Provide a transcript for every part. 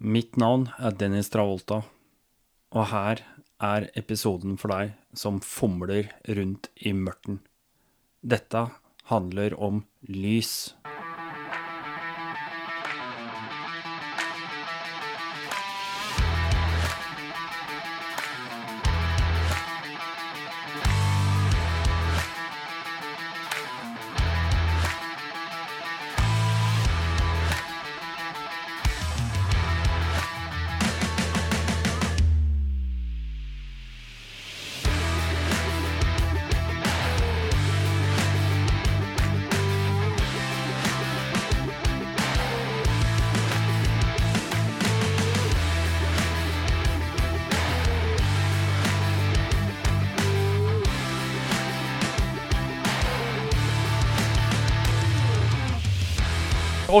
Mitt navn er Dennis Travolta, og her er episoden for deg som fomler rundt i mørten. Dette handler om lys.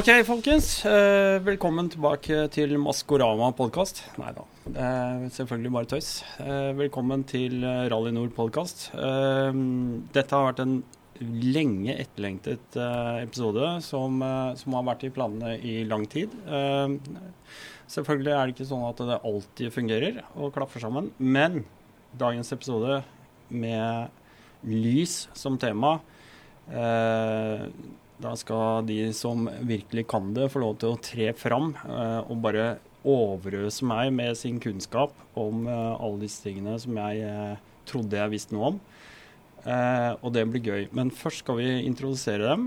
Ok, folkens. Eh, velkommen tilbake til Maskorama podkast. Nei da, er selvfølgelig bare tøys. Eh, velkommen til eh, Rally Nord podkast. Eh, dette har vært en lenge etterlengtet eh, episode som, eh, som har vært i planene i lang tid. Eh, selvfølgelig er det ikke sånn at det alltid fungerer og klaffer sammen, men dagens episode med lys som tema eh, da skal de som virkelig kan det, få lov til å tre fram eh, og bare overøse meg med sin kunnskap om eh, alle disse tingene som jeg eh, trodde jeg visste noe om. Og det blir gøy. Men først skal vi introdusere dem.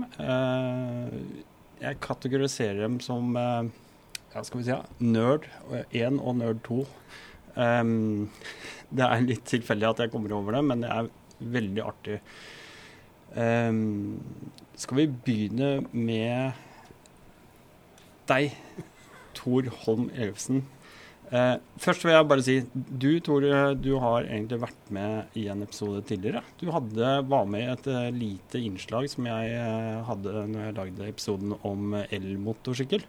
Jeg kategoriserer dem som eh, ja, skal vi si, ja, nerd 1 og nerd 2. Um, det er litt tilfeldig at jeg kommer over det, men det er veldig artig. Um, skal vi begynne med deg, Tor Holm Ellefsen. Uh, først vil jeg bare si, du Tor, du har egentlig vært med i en episode tidligere. Du hadde, var med i et uh, lite innslag som jeg uh, hadde når jeg lagde episoden om elmotorsykkel.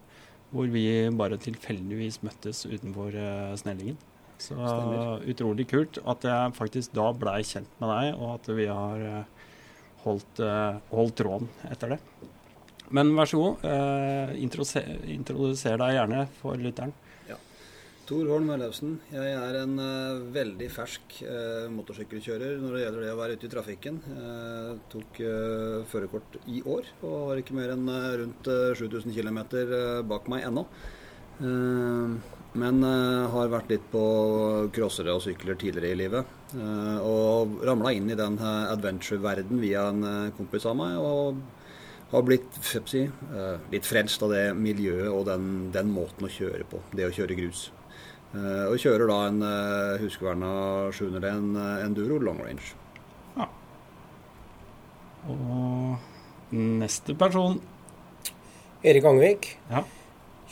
Hvor vi bare tilfeldigvis møttes utenfor Snellingen. Så utrolig kult at jeg faktisk da blei kjent med deg, og at vi har holdt, uh, holdt tråden etter det. Men vær så god, uh, introduser, deg gjerne for lytteren. Tor Holm Ellefsen. Jeg er en uh, veldig fersk uh, motorsykkelkjører når det gjelder det å være ute i trafikken. Uh, tok eh, førerkort i år og har ikke mer enn eh, rundt eh, 7000 km bak meg ennå. Men uh, har vært litt på crossere og sykler tidligere i livet. Uh, og ramla inn i den eh, adventure-verden via en eh, kompis av meg. og har blitt si, litt frelst av det miljøet og den, den måten å kjøre på. Det å kjøre grus. Eh, og kjører da en uh, huskeverna 700 en Enduro long range. Ja. Og neste person Erik Angvik. Ja.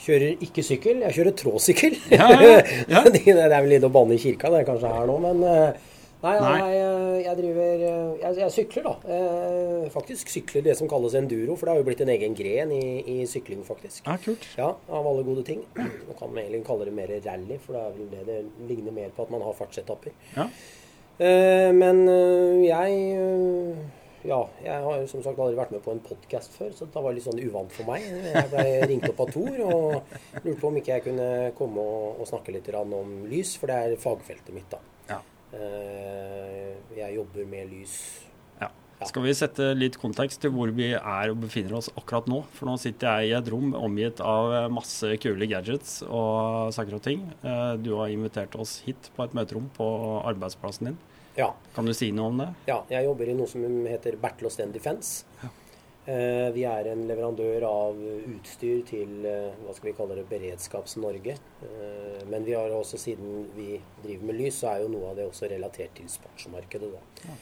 Kjører ikke sykkel, jeg kjører tråsykkel. Ja, ja, ja. det er vel litt å banne i kirka det er kanskje her nå, men eh, Nei, Nei. nei. Jeg, driver eh, jeg, jeg sykler, da. Eh, Faktisk sykler det som kalles enduro, for det har jo blitt en egen gren i, i sykling, faktisk. Ja, kult. Ja, av alle gode ting. Man kan egentlig kalle det mer rally, for det er vel det det ligner mer på at man har fartsetapper. Ja. Eh, men eh, jeg eh, Ja, jeg har som sagt aldri vært med på en podkast før, så det var litt sånn uvant for meg. Jeg ble ringt opp av Tor og lurte på om ikke jeg kunne komme og, og snakke litt om lys, for det er fagfeltet mitt, da. Ja. Eh, Jeg jobber med lys. Ja. Skal vi sette litt kontekst til hvor vi er og befinner oss akkurat nå? For nå sitter jeg i et rom omgitt av masse kule gadgets og saker og ting. Eh, Du har invitert oss hit på et møterom på arbeidsplassen din. Ja. Kan du si noe om det? Ja, jeg jobber i noe som heter of Stand Defense. Ja. Vi er en leverandør av utstyr til eh, hva skal vi kalle det, Beredskaps-Norge. Eh, Men vi har også, siden vi driver med lys, så er jo noe av det også relatert til sportsmarkedet. Da. Ja.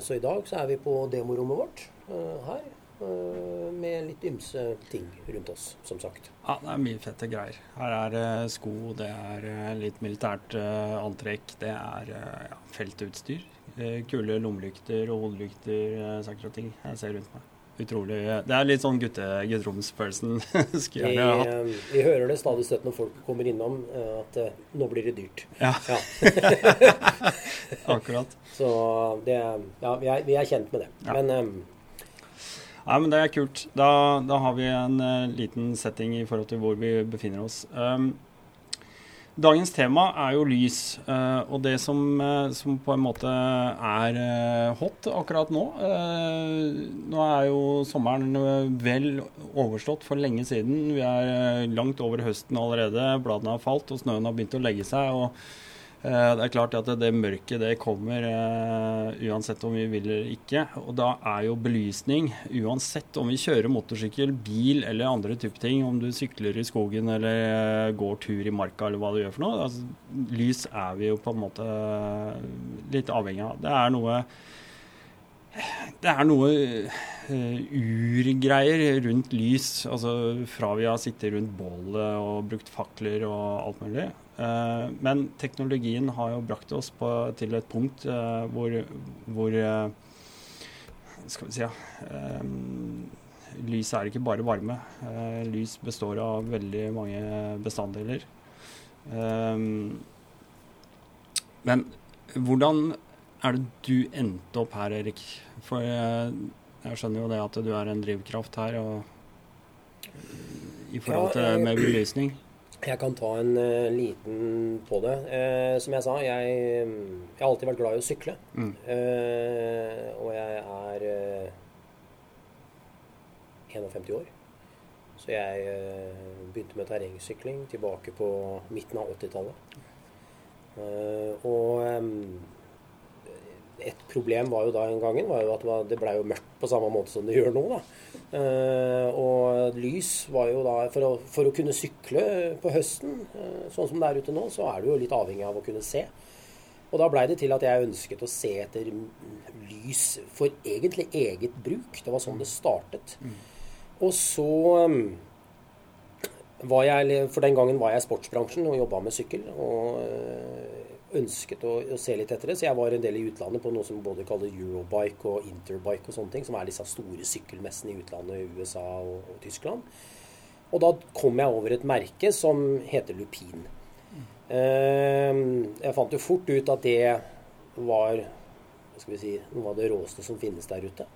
Så i dag så er vi på demorommet vårt eh, her. Eh, Med litt ymse ting rundt oss, som sagt. Ja, det er mye fette greier. Her er det sko, det er eh, litt militært eh, antrekk, det er eh, ja, feltutstyr. eh, Kule lommelykter og hodelykter, eh, saker og ting jeg ser rundt meg. Utrolig. Det er litt sånn gutte, gutteromsfølelsen. Skulle Vi, gjerne hatt. eh, vi hører det stadig støtt når folk kommer innom, eh, at eh, nå blir det dyrt. Ja, Ja. akkurat. Så det, ja, vi, er, vi er kjent med det. Ja. Men eh, Nei, men det er kult. Da, da har vi en uh, liten setting i forhold til hvor vi befinner oss. Um, Dagens tema er jo lys, uh, og det som, uh, som, på en måte er hot akkurat nå Nå er jo sommeren vel overstått for lenge siden. Vi er langt over høsten allerede. Bladene har falt og snøen har begynt å legge seg. og det er klart at det mørket det kommer uh, uansett om vi vil eller ikke. Og da er jo belysning, uansett om vi kjører motorsykkel, bil eller andre typer ting, om du sykler i skogen eller uh, går tur i marka eller hva du gjør for noe, altså, lys er vi jo på en måte litt avhengig av. Det er noe det er noe uh, urgreier rundt lys. Altså fra vi har sittet rundt bålet og brukt fakler og alt mulig. Uh, men teknologien har jo brakt oss på, til et punkt uh, hvor, hvor Skal vi si ja Lys er ikke bare varme. lys består av veldig mange bestanddeler. men hvordan er det du endte opp her, Erik? For jeg, jeg, skjønner jo det at du er en drivkraft her og, i forhold til ja, med belysning. Jeg kan ta en uh, liten på det. Uh, som jeg sa, jeg, jeg, har alltid vært glad i å sykle. Mm. Uh, og jeg er 51 år. Så jeg begynte med terrengsykling tilbake på midten av 80-tallet. og um, et problem var jo da en gangen var jo at det blei jo mørkt på samme måte som det gjør nå. da. Uh, og lys var jo da for å, for å, kunne sykle på høsten, uh, sånn som det er ute nå, så er du jo litt avhengig av å kunne se. Og da blei det til at jeg ønsket å se etter lys for egentlig eget bruk. Det var sånn det startet. Mm. Og så um, var jeg For den gangen var jeg i sportsbransjen og jobba med sykkel. Og uh, ønsket å, å, se litt etter det. Så jeg var en del i utlandet på noe som både kaller Eurobike og Interbike og sånne ting, som er disse store sykkelmessene i utlandet, USA og, og, Tyskland. Og da kom jeg over et merke som heter Lupin. Uh, jeg fant jo fort ut at det var skal vi si, noe av det råeste som finnes der ute.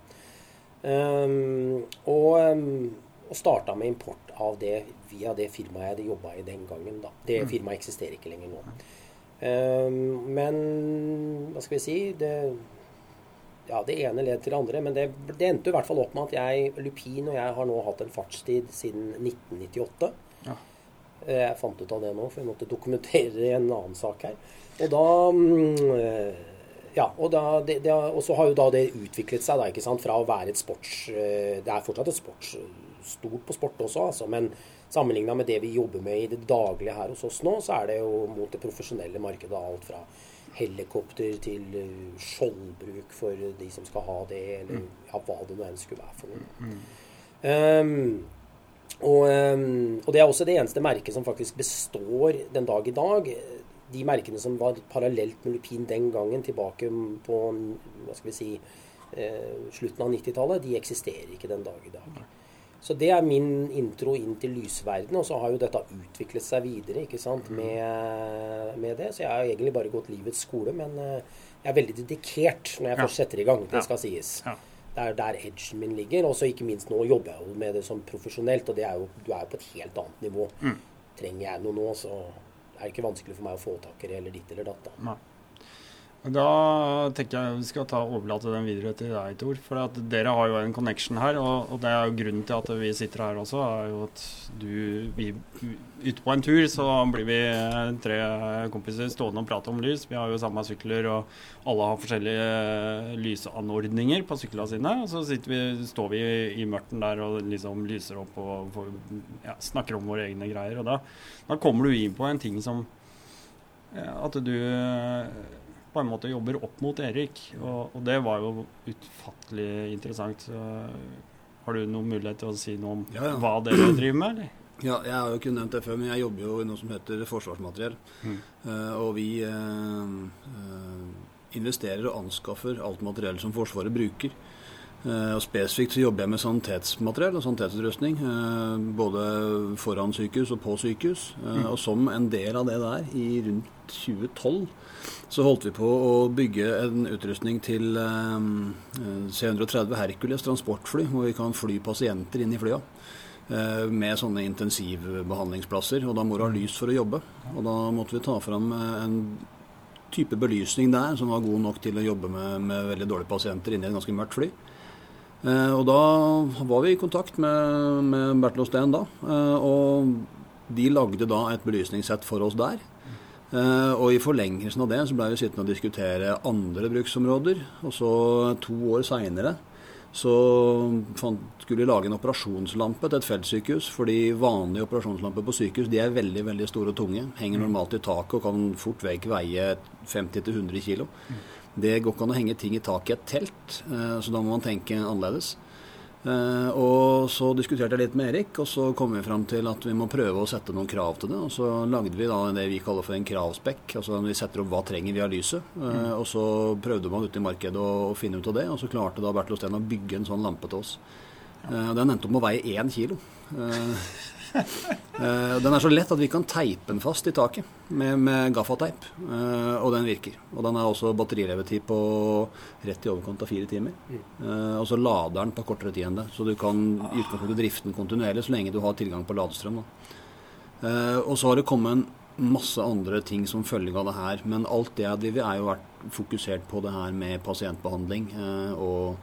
Um, og, um, og starta med import av det via det firmaet jeg jobba i den gangen. Da. Det mm. firmaet eksisterer ikke lenger nå. Ehm, men hva skal vi si det, ja, det ene led til det andre. Men det, det, endte i hvert fall opp med at jeg, Lupin og jeg har nå hatt en fartstid siden 1998. Ja. Eh, jeg fant ut av det nå, for jeg måtte dokumentere en annen sak her. Og da mm, ja, og, da, det, det, og, så har jo da det utviklet seg da, ikke sant, fra å være et sports... Eh, det er fortsatt et sports, stort på sport også, altså, men Sammenligna med det vi jobber med i det daglige her hos oss nå, så er det jo mot det profesjonelle markedet alt fra helikopter til eh, skjoldbruk for de som skal ha det, eller mm. ja, hva det nå enn skulle være for noe. Um, og, um, og, det er også det eneste merket som faktisk består den dag i dag. De merkene som var parallelt med Lupin den gangen, tilbake på hva skal vi si, eh, slutten av 90-tallet, de eksisterer ikke den dag i dag. Så det er min intro inn til lysverdenen. Og så har jo dette utviklet seg videre ikke sant, mm. med, med, det. Så jeg har egentlig bare gått livets skole. Men eh, jeg er veldig dedikert når jeg ja. først setter i gang. Det skal sies. Ja. Det er der edgen min ligger. Og så ikke minst nå jobber jeg jo med det som profesjonelt. Og det er jo, du er jo på et helt annet nivå. Mm. Trenger jeg noe nå, så er det ikke vanskelig for meg å få tak i det eller ditt eller datt. Da. Tenker jeg vi skal ta overlate den videre til deg, Tor. For dere har jo en connection her. Og, og, det er jo grunnen til at vi sitter her også. er jo at du, vi, Ute på en tur så blir vi tre kompiser stående og prate om lys. Vi har jo samme sykler, og alle har forskjellige lysanordninger på syklene sine. Og så vi, står vi i mørten der og liksom lyser opp og får, ja, snakker om våre egne greier. Og da, da kommer du inn på en ting som at du på en måte jobber opp mot Erik. Og, og det var jo utfattelig interessant. Så, har du noen mulighet til å si noe om ja, ja. hva dere driver med? eller? Ja, jeg har jo ikke nevnt det før, men jeg jobber jo i noe som heter forsvarsmateriell. Mm. Uh, og vi uh, uh, investerer og anskaffer alt materiell som Forsvaret bruker. Og Spesifikt så jobber jeg med sanitetsmateriell og sanitetsutrustning. både foran sykehus og på sykehus. Mm. Og som en del av det der, i rundt 2012, så holdt vi på å bygge en utrustning til eh, C-130 Hercules transportfly, hvor vi kan fly pasienter inn i flya. eh, med sånne intensivbehandlingsplasser. Og da må du ha lys for å jobbe. Og da måtte vi ta fram en type belysning der som var god nok til å jobbe med, med veldig dårlige pasienter inni et ganske mørkt fly. Eh, og da var vi i kontakt med, med Bertil Osten da. Eh, og de lagde da et belysningssett for oss der. Eh, og i forlengelsen av det så ble vi sittende og diskutere andre bruksområder. Og så to år seinere så skulle vi lage en operasjonslampe til et feltsykehus. Fordi vanlige operasjonslamper på sykehus de er veldig veldig store og tunge. Henger normalt i taket og kan fort vekk veie 50-100 kg. Det går ikke an å henge ting i taket i et telt, eh, så da må man tenke annerledes. Uh, og så diskuterte jeg litt med Erik, og så kom vi fram til at vi må prøve å sette noen krav til det. Og så lagde vi da det vi kaller for en kravspekk. Altså vi setter opp hva trenger vi av lyset. Uh, mm. Og så prøvde man ute i markedet å, å, finne ut av det, og så klarte da Bertil Osten å bygge en sånn lampe til oss. Den endte opp med å veie én kilo. Uh, den er så lett at vi kan teipe den fast i taket med, med gaffateip. Uh, og den virker. Og den har også batterilevetid på rett i overkant av fire timer. Uh, og så lader den på kortere tid enn det. Så du kan i utgangspunktet drifte den kontinuerlig så lenge du har tilgang på ladestrøm. og så har det kommet masse andre ting som følge av det her. Men alt det jeg driver, er jo vært fokusert på det her med pasientbehandling. og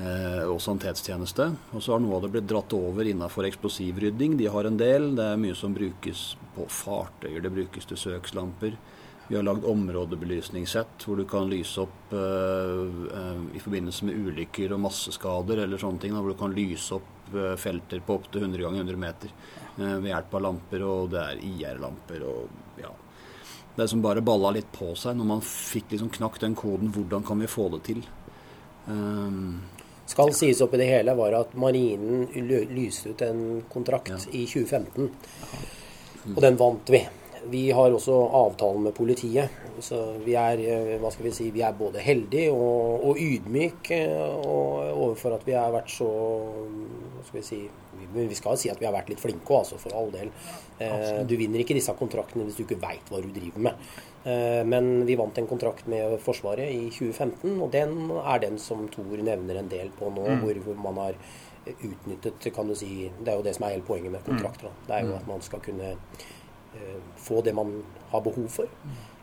eh, og sanitetstjeneste. Og så har noe av det blitt dratt over innenfor eksplosivrydding. De har en del. Det er mye som brukes på fartøyer. Det brukes til søkslamper. Vi har lagd områdebelysningssett hvor du kan lyse opp eh, eh, i forbindelse med ulykker og masseskader eller sånne ting. Da, hvor du kan lyse opp eh, felter på opptil 100 ganger 100 meter eh, ved hjelp av lamper. Og det er IR-lamper og ja. Det som bare balla litt på seg når man fikk liksom knakt den koden. Hvordan kan vi få det til? Um, skal sies opp i det hele, var at Marinen lyste ut en kontrakt ja. i 2015. Og den vant vi. Vi har også avtalen med politiet. Så vi er, eh, hva skal vi si, vi er både heldige og, og ydmyke eh, overfor at vi har vært så hva skal vi si, men vi skal si at vi har vært litt flinke altså, for all del. Eh, du vinner ikke disse kontraktene hvis du ikke veit hva du driver med. Eh, men vi vant en kontrakt med Forsvaret i 2015, og den er den som Thor nevner en del på nå, mm. hvor man har utnyttet kan du si, Det er jo det som er hele poenget med kontrakter. Da. Det er jo mm. at man skal kunne uh, få det man har behov for.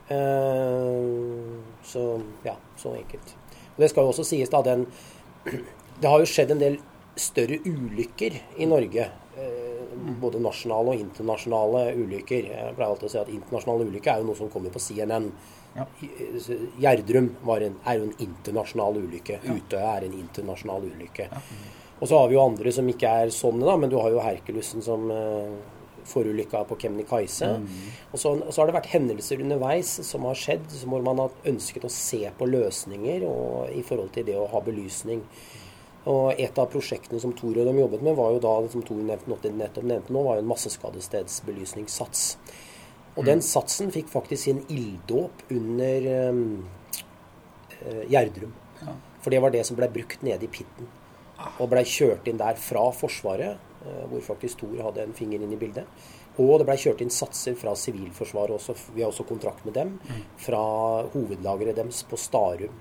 Uh, så ja, så enkelt. Og Det skal jo også sies da den Det har jo skjedd en del større ulykker i Norge både nasjonale og internasjonale ulykker. Jeg pleier alltid å si at internasjonale ulykker er jo noe som kommer på CNN. Ja. Gjerdrum en, er jo en internasjonal ulykke. Ja. Utøya er en internasjonal ulykke. Ja. Og så har vi jo andre som ikke er sånne, da, men du har jo Herkulussen som uh, forulykka på Kemnikaise. Mm. Og så, så, har det vært hendelser underveis som har skjedd, hvor man har ønsket å se på løsninger og, i forhold til det å ha belysning. Og et av prosjektene som Tor og de jobbet med, var jo da, som Tor nettopp nevnte nå, var jo en masseskadestedsbelysningssats. Og mm. den satsen fikk faktisk sin ilddåp under um, Gjerdrum. Ja. For det var det som ble brukt nede i pitten. Og blei kjørt inn der fra Forsvaret, uh, hvor faktisk Tor hadde en finger inn i bildet. Og det blei kjørt inn satser fra Sivilforsvaret også, vi har også kontrakt med dem, mm. fra hovedlageret deres på Starum.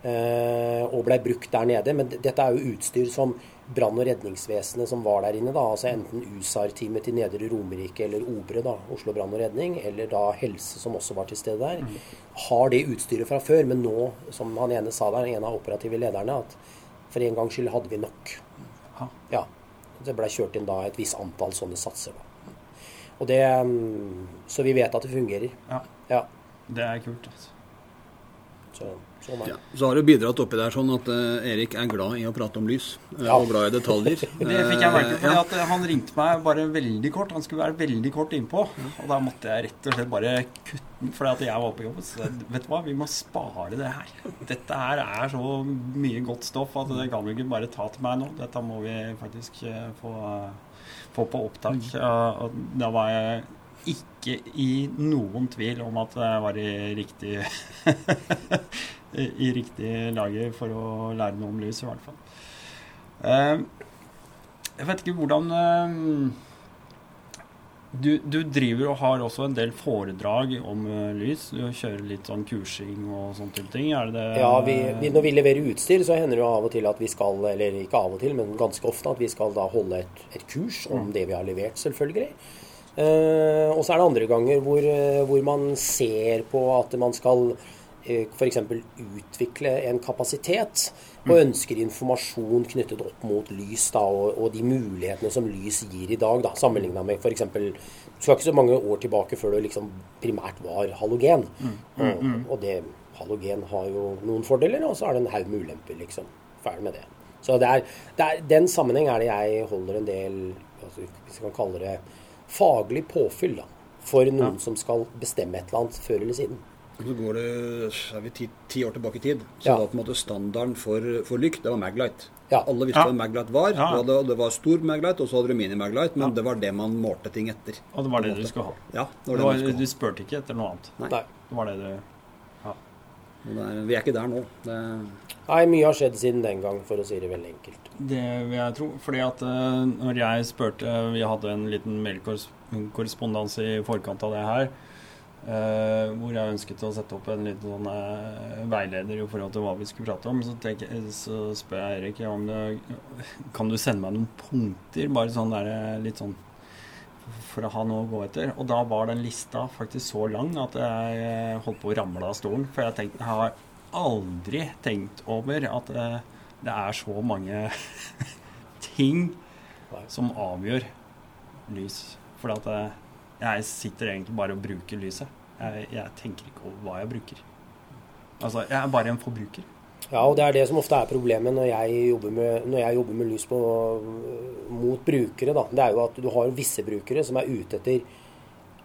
Eh, og blei brukt der nede. Men dette er jo utstyr som brann- og redningsvesenet som var der inne, da, altså enten USAR-teamet til Nedre Romerike eller OBRE, da, Oslo brann og redning, eller da helse, som også var til stede der, mm. har det utstyret fra før. Men nå, som han ene sa der, en av operative lederne, at for en gangs skyld hadde vi nok. Ja. Det blei kjørt inn da et visst antall sånne satser. Da. Og det, mm, så vi vet at det fungerer. Ja. ja. Det er kult. altså. Så. Sånn ja, så har du bidratt oppi der sånn at uh, Erik er glad i å prate om lys. Uh, ja. Og glad i detaljer. det fikk jeg merke for ja. Han ringte meg bare veldig kort. Han skulle være veldig kort innpå. Og da måtte jeg rett og slett bare kutte den fordi at jeg var på jobb. Så vet du hva, vi må spare det her. Dette her er så mye godt stoff at det kan vi ikke bare ta til meg nå. Dette må vi faktisk få, få, på opptak. Og da var jeg ikke i noen tvil om at jeg var i riktig i riktig lager for å lære noe om lys, i hvert fall. Eh, jeg vet ikke hvordan eh, Du, du, driver og har også en del foredrag om uh, lys. Du kjører litt sånn kursing og sånne ting. Er det Ja, vi, vi, når vi leverer utstyr, så hender det jo av og til at vi skal, eller ikke av og til, men ganske ofte, at vi skal da holde et, et kurs om mm. det vi har levert, selvfølgelig. Og så er det andre ganger hvor, hvor man ser på at man skal f.eks. utvikle en kapasitet og mm. ønsker informasjon knyttet opp mot lys da, og, og, de mulighetene som lys gir i dag, da, sammenligna med f.eks. Du skal ikke så mange år tilbake før det liksom primært var halogen. Mm. Mm, og, mm. og, det halogen har jo noen fordeler, og så er det en haug med ulemper. liksom. Ferdig med det. Så det er, det er, den sammenheng er det jeg holder en del altså, Hvis vi kan kalle det faglig påfyll da, for noen ja. som skal bestemme et eller annet før eller siden. Så går det er vi ti, ti, år tilbake i tid. Så ja. da på en måte standarden for, for lykt, det var Maglite. Ja. Alle visste hva Maglite var. Ja. Det, det, var stor Maglite, og så hadde du mini-Maglite. Men det var det man målte ting etter. Og det var det du skulle ha? Ja, det var det, det var, du spurte ikke etter noe annet? Nei. Det var det du ja. Er, vi er ikke der nå. Nei, mye har skjedd siden den gang, for å si det veldig enkelt. Det vil jeg tro. fordi at uh, når jeg spurte Vi hadde en liten mailkorrespondanse i forkant av det her Uh, hvor jeg ønsket å sette opp en liten sånn, uh, veileder i forhold til hva vi skulle prate om. Så, tenk, så spør jeg Erik om det Kan du sende meg noen punkter, bare sånn der, litt sånn for å ha noe å gå etter. Og da var den lista faktisk så lang at jeg holdt på å ramle av stolen. For jeg, tenkte, jeg har aldri tenkt over at uh, det er så mange ting som avgjør lys. For at jeg sitter egentlig bare og bruker lyset. Jeg, jeg tenker ikke over hva jeg bruker. Altså, jeg er bare en forbruker. Ja, og det er det som ofte er problemet når jeg jobber med, når jeg jobber med lys på, mot brukere. Da. Det er jo at du har visse brukere som er ute etter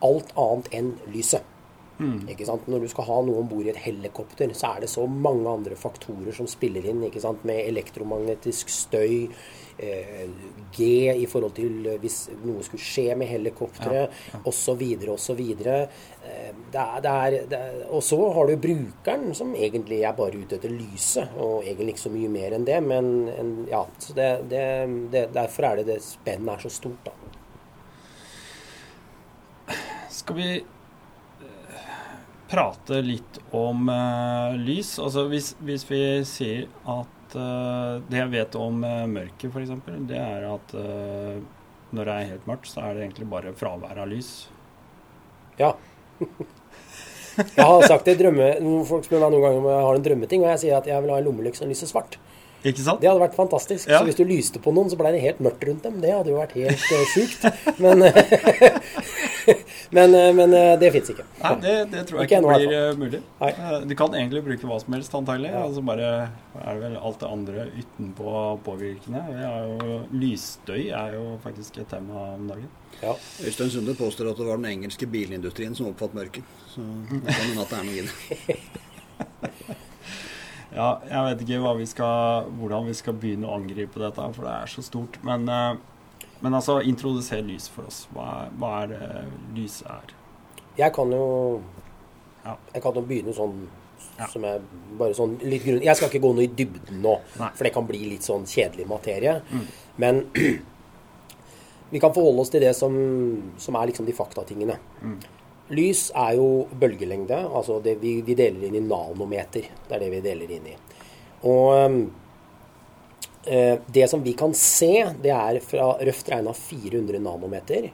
alt annet enn lyset. Mm. Når du skal ha noe om bord i et helikopter, så er det så mange andre faktorer som spiller inn. Med elektromagnetisk støy, eh, G i forhold til eh, hvis noe skulle skje med helikopteret, ja, ja. osv., osv. Eh, og så har du brukeren, som egentlig er bare ute etter lyset, og egentlig ikke så mye mer enn det. Men en, ja, så det, det, derfor er det det spennet er så stort, da. Skal vi prate litt om uh, lys. Altså hvis, hvis, vi sier at uh, det jeg vet om uh, mørket, f.eks., det er at uh, når det er helt mørkt, så er det egentlig bare fravær av lys. Ja. jeg har sagt det drømme... Folk spør meg noen ganger om jeg har en drømmeting, og jeg sier at jeg vil ha en lommelykt som lyser svart. Ikke sant? Det hadde vært fantastisk. Ja. Så hvis du lyste på noen, så ble det helt mørkt rundt dem. Det hadde jo vært helt uh, sjukt. Men, men, uh, men uh, det fins ikke. Nei, det, det, tror jeg ikke, ikke blir uh, mulig. Nei. Du kan egentlig bruke hva som helst, antagelig. Ja. Altså bare er det vel alt det andre utenpå påvirkende. Jo, lysstøy er jo faktisk et tema om dagen. Ja. Øystein Sunde påstår at det var den engelske bilindustrien som oppfattet mørket. Så det kan hende at det er noe i det. Ja, jeg vet ikke vi skal, hvordan vi skal begynne å angripe dette, for det er så stort. Men, eh, men altså, introduser lys for oss. Hva, hva er det lys er? Jeg kan jo ja. Jeg kan jo begynne sånn ja. som jeg bare sånn litt grunn... Jeg skal ikke gå noe i dybden nå, Nei. for det kan bli litt sånn kjedelig materie. Mm. Men vi kan forholde oss til det som, som er liksom de faktatingene. Mm. Lys er jo bølgelengde. altså det, vi, vi, deler inn i nanometer. Det er det vi deler inn i. Og eh, det som vi kan se, det er fra røft regna 400 nanometer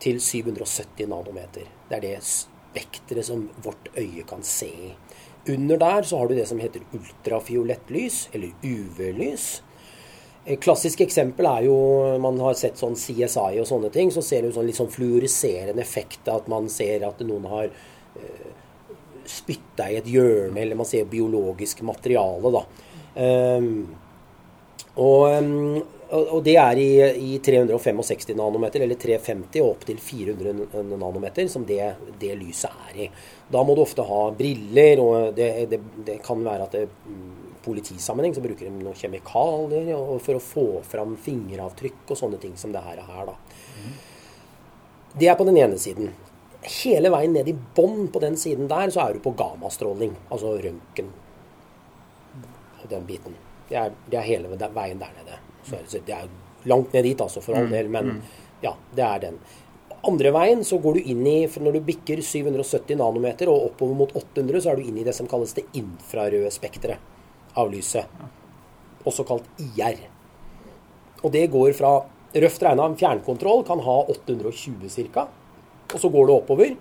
til 770 nanometer. Det er det spekteret som vårt øye kan se i. Under der så har du det som heter ultrafiolett lys, eller UV-lys. Et klassisk eksempel er jo Man har sett sånn CSI og sånne ting. Så ser du sånn litt sånn fluoriserende effekt. At man ser at noen har uh, spytta i et hjørne, eller man ser biologisk materiale, da. Um, og, og, det er i, i, 365 nanometer, eller 350 og opp til 400 nanometer, som det, det, lyset er i. Da må du ofte ha briller, og det, det, det kan være at det politisammenheng så bruker de noen kjemikalier for å få fram fingeravtrykk og sånne ting som det her er her. da. Det er på den ene siden. Hele veien ned i bånn på den siden der så er du på gammastråling, altså røntgen den biten. Det er, det er hele veien der nede. Så det er langt ned dit, altså, for all mm. del, men mm. ja, det er den. Andre veien så går du inn i for Når du bikker 770 nanometer og oppover mot 800, så er du inn i det som kalles det infrarøde spekteret av lyset. Også kalt IR. Og det går fra røft regna en fjernkontroll kan ha 820 ca. Og så går det oppover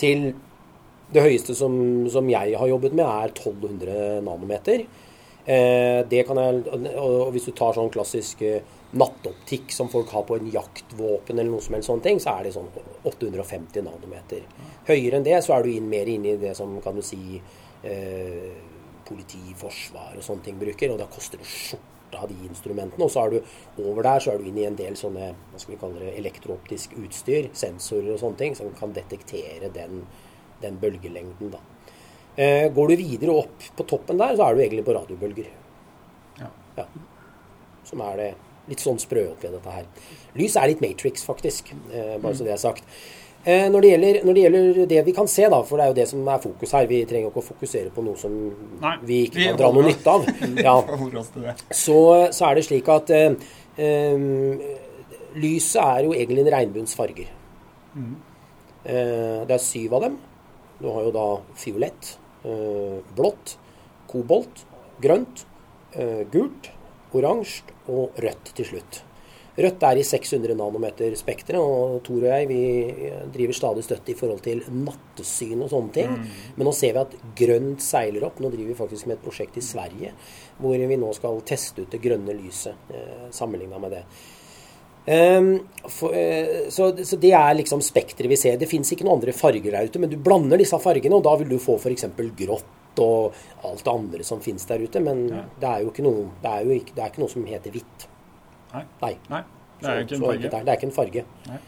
til det høyeste som, som jeg har jobbet med, er 1200 nanometer. Eh, det kan jeg, og Hvis du tar sånn klassisk eh, nattoptikk som folk har på en jaktvåpen, eller noe som helst sånne ting, så er det sånn 850 nanometer. Høyere enn det så er du inn, mer inne i det som kan du si eh, politi, forsvar og sånne ting bruker. Og da koster det skjorta av de instrumentene. Og så er du over der så er du inn i en del sånne hva skal vi kalle det, elektrooptisk utstyr, sensorer og sånne ting, som kan detektere den den bølgelengden, da. Eh, går du videre opp på toppen der, så er du egentlig på radiobølger. Ja. ja. Som er det litt sånn sprø oppi dette her. Lys er litt Matrix, faktisk. Eh, bare mm. så det er sagt. Eh, når, det gjelder, når, det gjelder, det vi kan se, da, for det er jo det som er fokus her Vi trenger ikke å fokusere på noe som Nei, vi ikke vi kan dra noe nytte av. Ja. Så, så, er det slik at eh, lyset er jo egentlig en regnbuens farger. Mm. Eh, det er syv av dem. Du har jo da fiolett, blått, kobolt, grønt, eh, gult, oransje og rødt til slutt. Rødt er i 600 nanometer spekteret, og Tor og jeg vi driver stadig støtte i forhold til nattesyn og sånne ting. Mm. Men nå ser vi at grønt seiler opp. Nå driver vi faktisk med et prosjekt i Sverige hvor vi nå skal teste ut det grønne lyset eh, sammenligna med det. Um, for, uh, så, så, det er liksom spekteret vi ser. Det fins ikke noen andre farger der ute, men du blander disse fargene, og da vil du få f.eks. grått og alt det andre som fins der ute. Men ja. det er jo ikke noe, det er jo ikke, det er ikke noe som heter hvitt. Nei. Nei. Nei. Det er en farge. Det er, det er ikke en farge. Nei.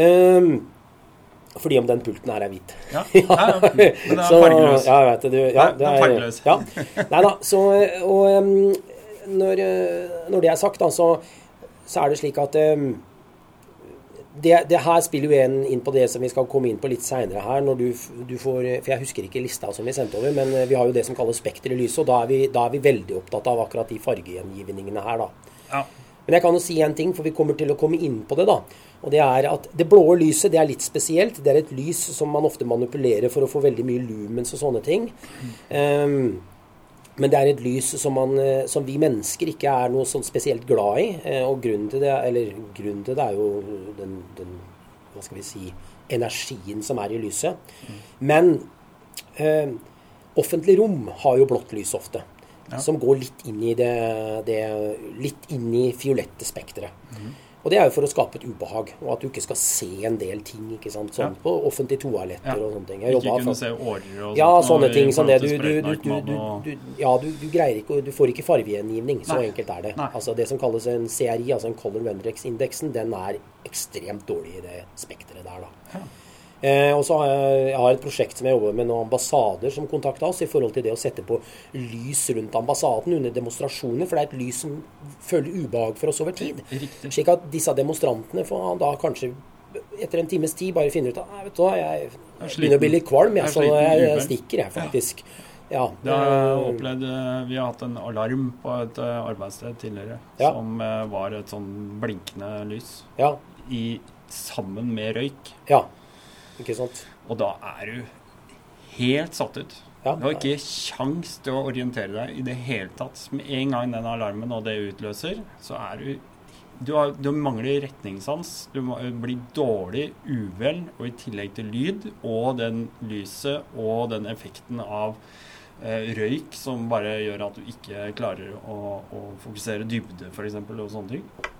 Um, fordi om den pulten her er hvit. Ja, ja, ja. men den er fargeløs. Ja, vet du, ja, det er, fargeløs. Ja. Nei da, så Og um, når, når, det er sagt, da, så så er det slik at um, det, det, her spiller jo en inn på det som vi skal komme inn på litt seinere her. når du, du, får, For jeg husker ikke lista som vi sendte over, men eh, vi har jo det som kalles spekter i lyset. Og da er, vi, da er vi veldig opptatt av akkurat de fargegjengivningene her, da. Ja. Men jeg kan jo si en ting, for vi kommer til å komme inn på det, da. Og det er at det blå lyset det er litt spesielt. Det er et lys som man ofte manipulerer for å få veldig mye lumens og sånne ting. Um, men det er et lys som, man, eh, som, vi mennesker ikke er noe sånn spesielt glad i. Eh, og grunnen til det, eller grunnen til det er jo den, den hva skal vi si, energien som er i lyset. Men eh, offentlig rom har jo blått lys ofte. Ja. Som går litt inn i det, det litt inn i fiolette spekteret. Mm. Og det er jo for å skape et ubehag, og at du ikke skal se en del ting ikke sant, sånn ja. på offentlige toaletter ja. og sånne ting. Jeg ikke kunne se årer og sånt. Ja, sånne ting som det. Du, du, du, ja, du, greier ikke, du får ikke fargegjengivning. Så enkelt er det. Nei. Altså Det som kalles en CRI, altså en Color Rendex-indeksen, den er ekstremt dårlig i det spekteret der. da. Ja. Eh, og så har jeg, jeg har et prosjekt som jeg jobber med noen ambassader som kontakta oss i forhold til det å sette på lys rundt ambassaden under demonstrasjoner. For det er et lys som føler ubehag for oss over tid. Riktig. Slik at disse demonstrantene får da kanskje etter en times tid bare finner ut at vet du hva, jeg, begynner å bli litt kvalm, jeg, så jeg, jeg stikker, jeg faktisk. Ja. Det har jeg opplevd. Eh, vi har hatt en alarm på et eh, arbeidssted tidligere ja. som eh, var et sånn blinkende lys ja. i, sammen med røyk. Ja. Ikke sant? Og da er du helt satt ut. Ja. Du har ikke kjangs til å orientere deg i det hele tatt. Med en gang den alarmen og det utløser, så er du Du, har, du mangler retningssans. Du blir dårlig uvel, og i tillegg til lyd og den lyset og den effekten av eh, røyk som bare gjør at du ikke klarer å, å fokusere dybde, f.eks., og sånne ting.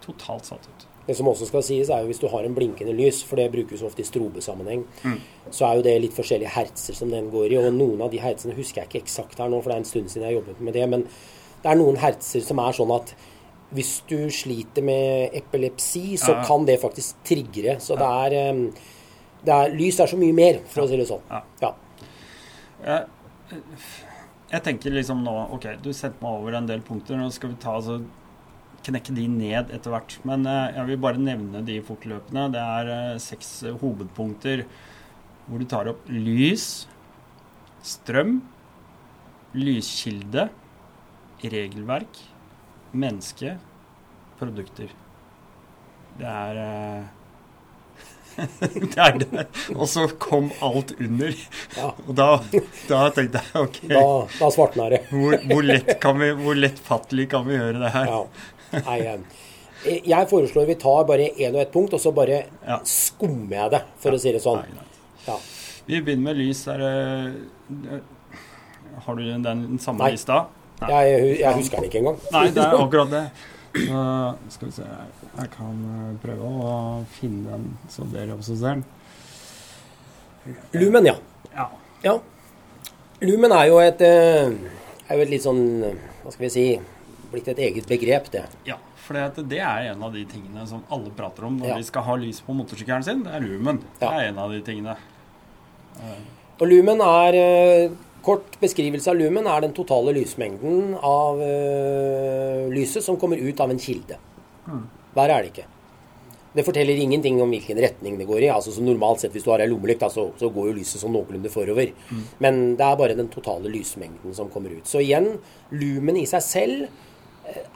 Totalt satt ut. Det som også skal sies, er jo hvis du har en blinkende lys, for det brukes ofte i strobesammenheng, mm. så er jo det litt forskjellige hertser som den går i. Og noen av de hertsene husker jeg ikke eksakt her nå, for det er en stund siden jeg har jobbet med det. Men det er noen hertser som er sånn at hvis du sliter med epilepsi, så ja. kan det faktisk triggere. Så ja. det, er, det er Lys er så mye mer, for ja. å si det sånn. Ja. Jeg, jeg tenker liksom nå OK, du setter meg over en del punkter. Nå skal vi ta altså knekke de ned etter hvert. Men eh, jeg vil bare nevne de fortløpende. Det er eh, seks hovedpunkter hvor du tar opp lys, strøm, lyskilde, regelverk, menneske, produkter. Det er, eh, det er det. Og så kom alt under. Ja. Og da, da tenkte jeg OK, Da, da svartna det. hvor, hvor, lett kan vi, hvor lettfattelig kan vi gjøre det her? Ja. Nei, eh, jeg foreslår vi tar bare én og ett punkt, og så bare Ja. skummer jeg det, for å si det sånn. Nei, nei. Ja. Vi begynner med lys. Det Har du den samme Nei. lista? Jeg, jeg husker den ikke engang. Nei, det er akkurat det. Så skal vi se Jeg kan eh, prøve å finne den, så dere også ser den. Lumen, ja. Ja. ja. Lumen er jo et, eh, er jo et litt sånn Hva skal vi si Blitt et eget begrep, det. ja for det, er en av de tingene som alle prater om når Ja. de skal ha lys på motorsykkelen sin. Det er lumen. Det er en av de tingene. Og lumen er eh, Kort beskrivelse av lumen er den totale lysmengden av eh, lyset som kommer ut av en kilde. Verre er det ikke. Det forteller ingenting om hvilken retning det går i. altså så Normalt sett hvis du har ei lommelykt, så, så går jo lyset sånn noenlunde forover. Men det er bare den totale lysmengden som kommer ut. Så igjen, lumen i seg selv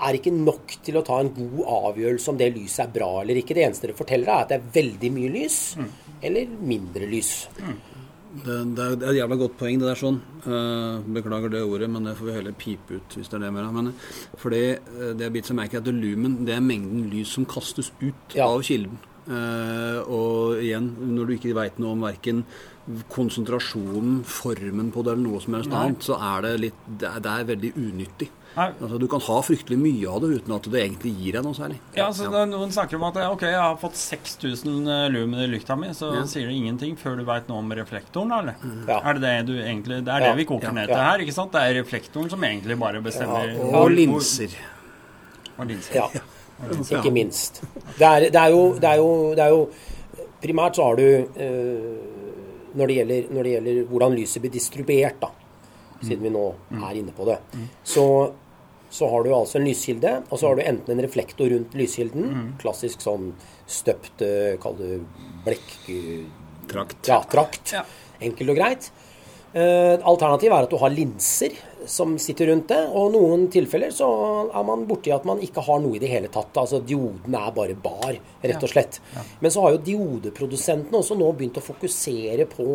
er ikke nok til å ta en god avgjørelse om det lyset er bra eller ikke. Det eneste det forteller, er at det er veldig mye lys eller mindre lys. Det, det, er, det er et jævla godt poeng, det der sånn. Eh, beklager det ordet, men det får vi heller pipe ut hvis det er det mer. Men for det, eh, det er bitt seg merke at lumen, det er mengden lys som kastes ut Ja. av kilden. Eh, og igjen, når du ikke veit noe om verken konsentrasjonen, formen på det eller noe som helst annet, så er det litt Det er, det er veldig unyttig. Altså, du kan ha fryktelig mye av det uten at det egentlig gir deg noe særlig. Ja, så det er Noen snakker om at ok, jeg har fått 6000 lumen i lykta mi, så Ja. sier det ingenting før du veit noe om reflektoren, da, eller? Ja. Er det det du egentlig Det er Ja. det vi koker Ja. ned til Ja. her, ikke sant? Det er reflektoren som egentlig bare bestemmer Ja, Og hvor- linser. og linser. Ja, ikke minst. Det er, det er, jo, det er, jo, det er jo Primært så har du eh, når, det gjelder, når det gjelder hvordan lyset blir distribuert, da, siden vi nå er inne på det, så, så har du altså en lyskilde, og så har du enten en reflektor rundt lyskilden, klassisk sånn støpt, eh, kall det blekk... eh, Trakt. Ja, trakt. Ja. Enkelt og greit. Alternativet er at du har linser som sitter rundt det. Og i noen tilfeller så er man borti at man ikke har noe i det hele tatt. Altså dioden er bare bar, rett og slett. Men så har jo diodeprodusentene også nå begynt å fokusere på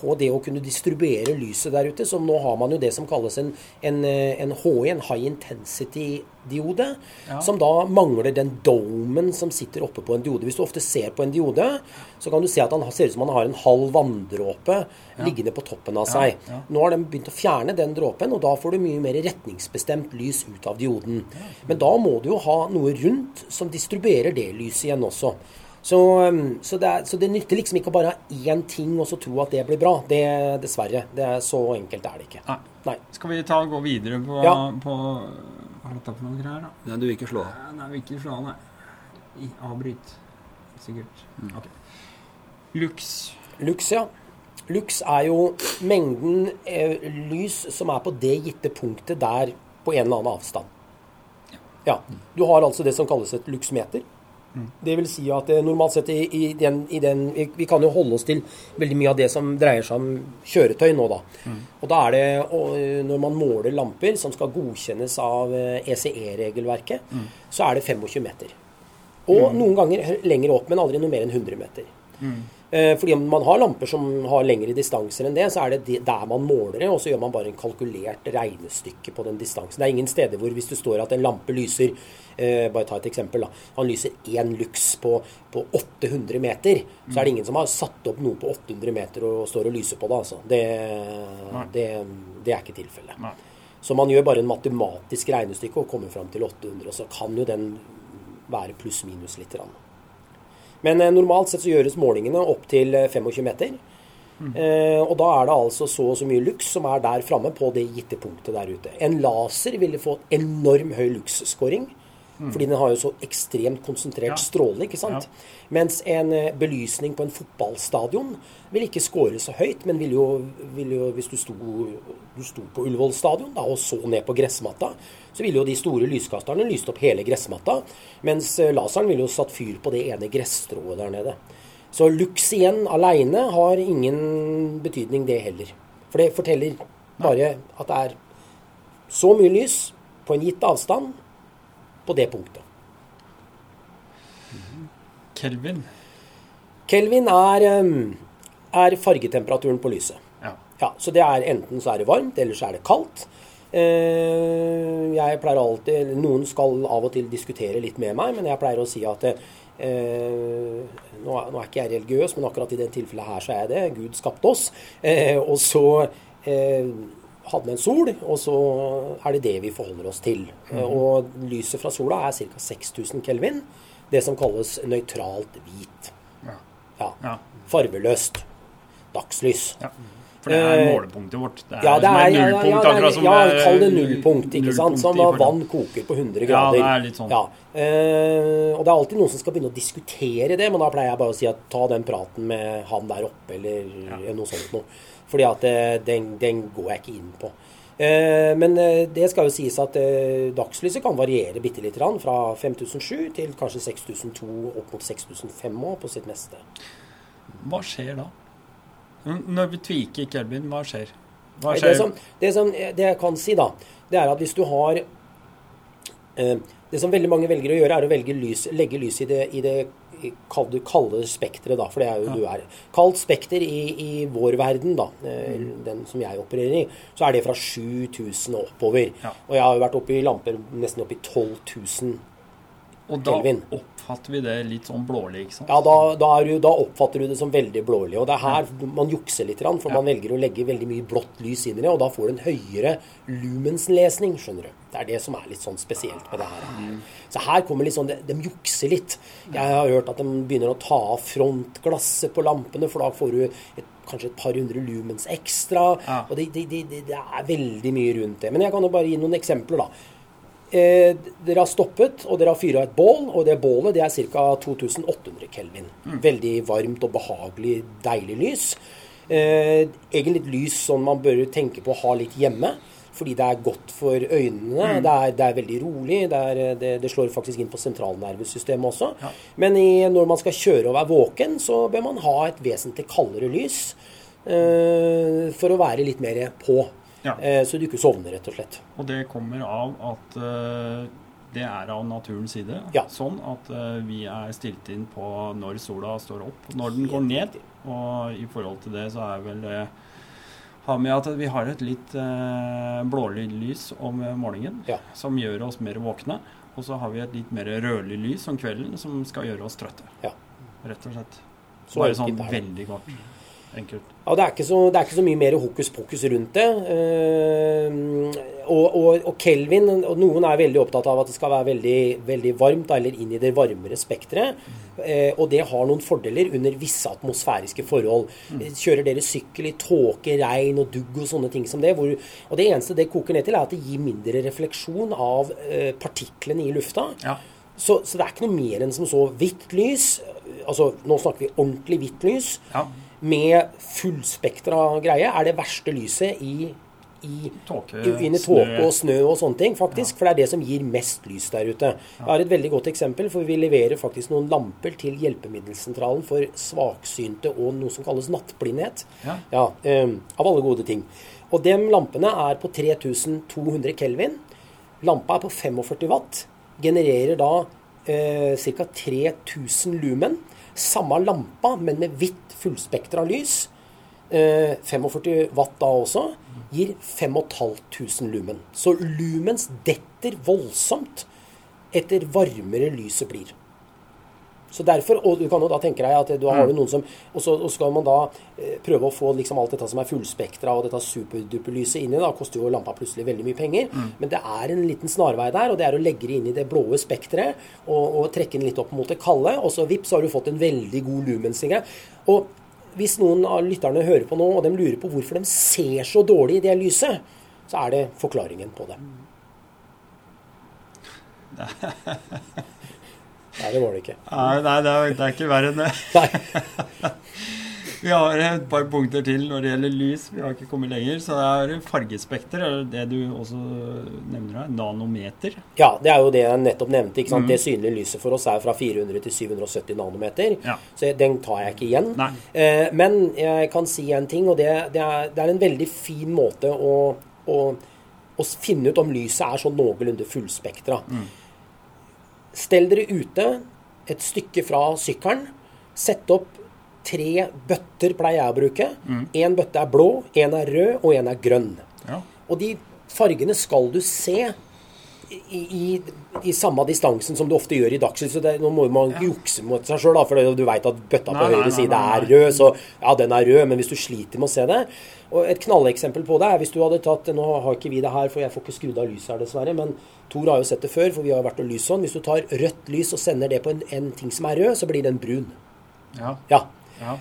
på det å kunne distribuere lyset der ute. Som nå har man jo det som kalles en, en, eh, en HI, en high intensity-diode. Ja. Som da mangler den domen som sitter oppe på en diode. Hvis du ofte ser på en diode, så kan du se at han ser ut som han har en halv vanndråpe liggende på toppen av seg. ja. Nå har de begynt å fjerne den dråpen, og da får du mye mer retningsbestemt lys ut av dioden. Men da må du jo ha noe rundt som distribuerer det lyset igjen også. Så, um, så, det, er, så det nytter liksom ikke å bare ha én ting og så tro at det blir bra. Det, dessverre. Det er Så enkelt er det ikke. Nei. Nei. Skal vi ta og gå videre på, Ja. på Hva er dette for noen greier, da? Nei, du vil ikke slå av. Nei, vil ikke slå av, nei. Avbryt. Sikkert. Ok. Lux. Lux, ja. Lux er jo mengden eh, lys som er på det gitte punktet der på en eller annen avstand. Ja. Du har altså det som kalles et luxmeter. Det vil si at eh, normalt sett i, i, den, i den vi, vi kan jo holde oss til veldig mye av det som dreier seg om kjøretøy nå, da. Og da er det og, når man måler lamper som skal godkjennes av eh, ECE-regelverket, så er det 25 meter. Og noen ganger lenger opp, men aldri noe mer enn 100 meter. Eh, fordi om man har lamper som har lengre distanser enn det, så er det der man måler det, og så gjør man bare en kalkulert regnestykke på den distansen. Det er ingen steder hvor hvis det står at en lampe lyser eh, Bare ta et eksempel. da, Han lyser én lux på, på 800 meter. Så er det ingen som har satt opp noe på 800 meter og står og lyser på det. altså. Det, det, det er ikke tilfellet. Så man gjør bare en matematisk regnestykke og kommer fram til 800, og så kan jo den være pluss-minus litt. Grann. Men eh, normalt sett så gjøres målingene opp til eh, 25 meter. Eh, og da er det altså så og så mye lux som er der framme på det gitte punktet der ute. En laser ville fått enorm høy lux-scoring. Fordi den har jo så ekstremt konsentrert Ja. stråle. ikke sant? Mens en eh, belysning på en fotballstadion vil ikke score så høyt, men vil jo, vil jo hvis du sto, du sto på Ullevål stadion da, og så ned på gressmatta, så ville jo de store lyskasterne lyst opp hele gressmatta, mens eh, laseren ville jo satt fyr på det ene gresstrået der nede. Så lux igjen aleine har ingen betydning, det heller. For det forteller bare at det er så mye lys på en gitt avstand på det punktet. Kelvin. Kelvin er, um, er fargetemperaturen på lyset. Ja. Ja, så det er enten så er det varmt, eller så er det kaldt. Eh, jeg pleier alltid Noen skal av og til diskutere litt med meg, men jeg pleier å si at eh, nå, er, nå er ikke jeg religiøs, men akkurat i det tilfellet her så er jeg det. Gud skapte oss. Eh, og så eh, hadde en sol, og så er det det vi forholder oss til. Eh, og lyset fra sola er ca. 6000 kelvin. Det som kalles nøytralt hvit. Ja. Ja. Ja. Farveløst. Dagslys. ja. For det er Eh, målepunktet vårt. Det er, Ja, det som er, ja, ja, nullpunkt, ja, akkurat er, som ja kall det nullpunkt, ikke sant? Som når vann koker på 100 grader. Ja, det er litt sånn. Ja, eh, og det er alltid noen som skal begynne å diskutere det, men da pleier jeg bare å si at ta den praten med han der oppe, eller noe sånt noe. Fordi at eh, den, den går jeg ikke inn på. Eh, men eh, det skal jo sies at dagslyset kan variere bitte lite grann. Fra 5007 til kanskje 6002, opp mot 6005 år på sitt meste. Hva skjer da? Når vi tviker Kelvin, hva skjer? Hva skjer? Det, som, det, som, det jeg kan si, da, det er at hvis du har Det som veldig mange velger å gjøre, er å lys, legge lys i det, i det kall det kalde spekteret, da, for det er jo du er. Kaldt spekter i, i vår verden, da, eh, Mm. den som jeg opererer i, så er det fra 7000 og oppover. Ja. Og jeg har jo vært oppe i lamper nesten opp i 12 000. Og da Kelvin. oppfatter vi det litt sånn blålig, ikke sant? Ja, da, da, du, da oppfatter du det som veldig blålig. Og det er her man jukser litt, for Ja. man velger å legge veldig mye blått lys inn i det, og da får du en høyere lumenslesning, skjønner du. Det er det som er litt sånn spesielt med det her. Så her kommer litt sånn, de, de jukser litt. Jeg har hørt at de begynner å ta av frontglasset på lampene, for da får du et, kanskje et par hundre lumens ekstra. Ja. Og det, det, det, det det er veldig mye rundt det. Men jeg kan jo bare gi noen eksempler, da. Eh, dere har stoppet, og dere har fyra et bål, og det bålet det er ca. 2800 kelvin. Veldig varmt og behagelig, deilig lys. Eh, egentlig et lys som man bør tenke på å ha litt hjemme, fordi det er godt for øynene. Det, er, det er veldig rolig. Det, er, det, det slår faktisk inn på sentralnervesystemet også. Ja. Men i, når man skal kjøre og være våken, så bør man ha et vesentlig kaldere lys eh, for å være litt mer på. Ja. Eh, så du ikke sovner, rett og slett. Og det kommer av at eh, det er av naturens side. Ja. Sånn at eh, vi er stilt inn på når sola står opp, når den går ned. Og i forhold til det så er vel det har med at vi har et litt blålig lys om morgenen Ja. som gjør oss mer våkne. Og så har vi et litt mer rødlig lys om kvelden som skal gjøre oss trøtte. Ja. Rett og slett. Så Bare sånn veldig kort. Enkelt. Ja, det er, ikke så, det er ikke så mye mer hokus pokus rundt det. Eh, og, og, og Kelvin og Noen er veldig opptatt av at det skal være veldig, veldig varmt, eller inn i det varmere spekteret. Eh, og det har noen fordeler under visse atmosfæriske forhold. Mm. Kjører dere sykkel i tåke, regn og dugg og sånne ting som det, hvor, og det eneste det koker ned til, er at det gir mindre refleksjon av eh, partiklene i lufta. Ja. Så, så det er ikke noe mer enn som så hvitt lys. Altså, nå snakker vi ordentlig hvitt lys ja. Med fullspektra greie er det verste lyset i, i Tåke, i- snø. tåke og snø og sånne ting, faktisk. For det er det som gir mest lys der ute. Jeg har et veldig godt eksempel, for vi leverer faktisk noen lamper til Hjelpemiddelsentralen for svaksynte og noe som kalles nattblindhet. Ja. Ja, um, av alle gode ting. Og de lampene er på 3200 kelvin. Lampa er på 45 watt. Genererer da eh, ca. 3000 lumen. Samme lampa, men med hvitt fullspektra lys. Eh, 45 watt da også. Gir 5500 lumen. Så lumens detter voldsomt etter varmere lyset blir. Så derfor, og du kan jo da tenke deg at du har du noen som Og så skal man da eh, prøve å få liksom alt dette som er fullspektra og dette superduperlyset i. Da koster jo lampa plutselig veldig mye penger. Men det er en liten snarvei der, og det er å legge det inn i det blåe spekteret og, og trekke den litt opp mot det kalde. Og så vips, så har du fått en veldig god lumensing. Og hvis noen av lytterne hører på nå, og de lurer på hvorfor de ser så dårlig i det lyset, så er det forklaringen på det. Nei, det var det ikke. Nei, nei det, er, det er ikke verre enn det. Vi har et par punkter til når det gjelder lys. Vi har ikke kommet lenger. Så det er fargespekter, eller det du også nevner her, nanometer. Ja, det er jo det jeg nettopp nevnte. ikke sant? Det synlige lyset for oss er fra 400 til 770 nanometer. Ja. Så den tar jeg ikke igjen. Eh, men jeg kan si en ting, og det, det, er, det er en veldig fin måte å, å, å finne ut om lyset er sånn noenlunde fullspektra. Stell dere ute et stykke fra sykkelen. Sett opp tre bøtter pleier jeg å bruke. Én bøtte er blå, én er rød, og én er grønn. Ja. Og de fargene skal du se i, i, i samme distansen som du ofte gjør i dagslys. Så det, nå må man ikke jukse mot seg sjøl, for du veit at bøtta på nei, høyre nei, side nei, er rød, så ja, den er rød. Men hvis du sliter med å se det Og et knalleksempel på det er hvis du hadde tatt Nå har ikke vi det her, for jeg får ikke skrudd av lyset her, dessverre. Men Tor har jo sett det før, for vi har vært og lyst sånn. Hvis du tar rødt lys og sender det på en, en ting som er rød, så blir den brun. Ja. Ja. ja.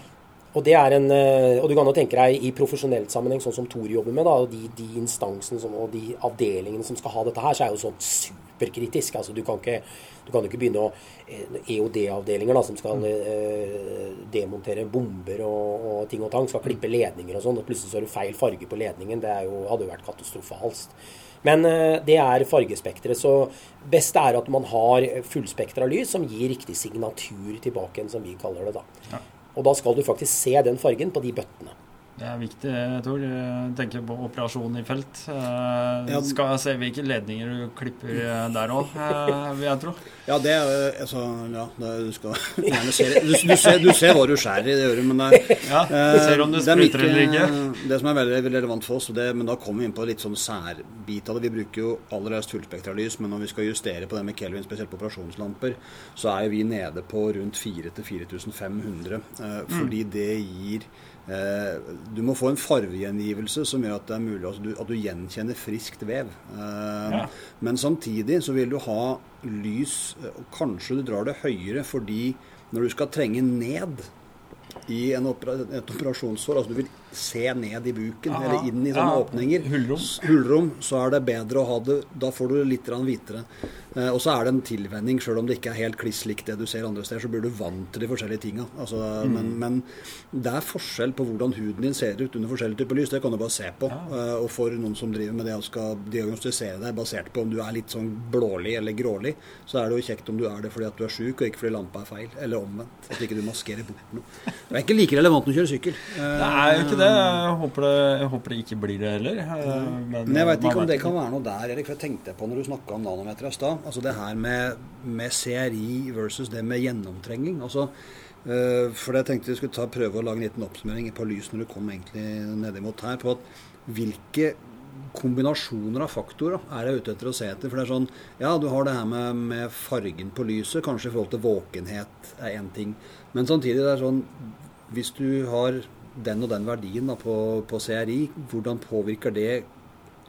Og det er en, eh, og du kan jo tenke deg i profesjonell sammenheng, sånn som Tor jobber med, da, og de, de instansene som, og de avdelingene som skal ha dette her, så er jo sånn superkritisk. Altså, du kan ikke, du kan ikke begynne å eh, EOD-avdelinger da, som skal eh, demontere bomber og, og ting og tang, skal klippe ledninger og sånn, og plutselig så har du feil farge på ledningen. Det er jo, hadde jo vært katastrofalt. Men eh, det er fargespekteret. Så best er at man har fullspektra lys som gir riktig signatur tilbake som vi kaller det. da. Ja. Og da skal du faktisk se den fargen på de bøttene. Det er viktig, Tor. Jeg tenker på operasjon i felt. Eh. Skal jeg se hvilke ledninger du klipper eh, der òg, vil jeg tro. Ja, det er eh, altså, ja, det du skal gjerne se. Du, du, ser, du ser hva du skjærer i, det du, men det Ja, eh, Ser om det det er ikke. Det som er veldig, veldig relevant for oss, det, men da kommer vi inn på litt sånn særbit av det. Vi bruker jo aller helst fullspektralys, men når vi skal justere på det med Kelvin, spesielt på operasjonslamper, så er vi nede på rundt 4000-4500, eh, fordi det gir eh, Du må få en farvegjengivelse som gjør at det er mulig altså du, at du gjenkjenner friskt vev. Eh, Ja. Men samtidig så vil du ha lys, eh, og kanskje du drar det høyere fordi når du skal trenge ned i en opera, et operasjonssår, altså du vil se ned i buken, Aha. eller inn i sånne ja. åpninger, Hullrom. hullrom, så er det bedre å ha det Da får du litt hvitere. Eh, og så er det en tilvenning, sjøl om det ikke er helt kliss likt det du ser andre steder, så blir du vant til de forskjellige tinga. Altså, Mm. men, men det er forskjell på hvordan huden din ser ut under forskjellige typer lys. Det kan du bare se på. Eh, og for noen som driver med det og skal diagnostisere deg basert på om du er litt sånn blålig eller grålig, så er det jo kjekt om du er det fordi at du er sjuk, og ikke fordi lampa er feil. Eller omvendt. At ikke du maskerer bort noe. Det er ikke like relevant når du kjører sykkel. Eh, Det er jo ikke det. Jeg håper det, jeg håper det ikke blir det heller. Men, Men jeg veit ikke om det kan være noe der, Erik. For jeg tenkte på når du snakka om nanometer i stad. Altså det her med, med CRI versus det med gjennomtrenging. Altså, øh, for jeg tenkte vi skulle ta, prøve å lage en liten oppsummering på lys når du kom egentlig nedimot her, på at hvilke kombinasjoner av faktorer er jeg ute etter å se etter. For det er sånn Ja, du har det her med, med fargen på lyset, kanskje i forhold til våkenhet er én ting. Men samtidig det er sånn Hvis du har den og den verdien da, på, på CRI, hvordan påvirker det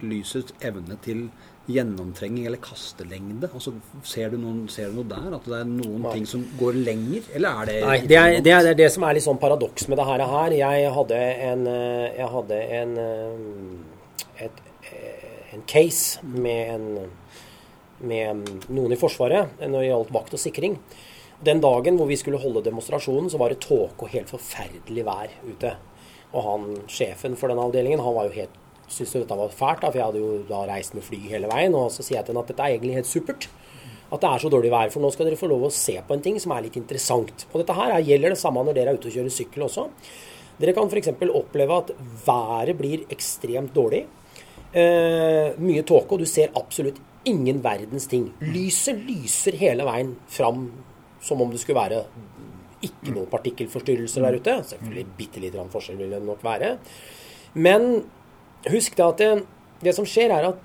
lysets evne til gjennomtrenging eller kastelengde? Altså, ser, du noen, ser du noe der? At det er noen Nei. ting som går lenger? Eller er det Nei, det er, det er det som er litt sånn paradoks med det her. her. Jeg hadde en, eh, jeg hadde en, eh, et, eh, en case med, en, med noen i Forsvaret når det gjaldt vakt og sikring. Den dagen hvor vi skulle holde demonstrasjonen, så var det tåke og helt forferdelig vær ute. Og han, sjefen for den avdelingen, han var jo helt syntes dette var fælt, da, for jeg hadde jo da reist med fly hele veien. Og så sier jeg til ham at dette er egentlig helt supert. At det er så dårlig vær. For nå skal dere få lov å se på en ting som er litt interessant. Og dette her er- gjelder det samme når dere er ute og kjører sykkel også. Dere kan f.eks. oppleve at været blir ekstremt dårlig. Eh, mye tåke, og du ser absolutt ingen verdens ting. Lyset lyser hele veien fram som om det skulle være ikke noen partikkelforstyrrelser der ute. Selvfølgelig bitte lite grann forskjell vil det nok være. Men husk da at det, det som skjer, er at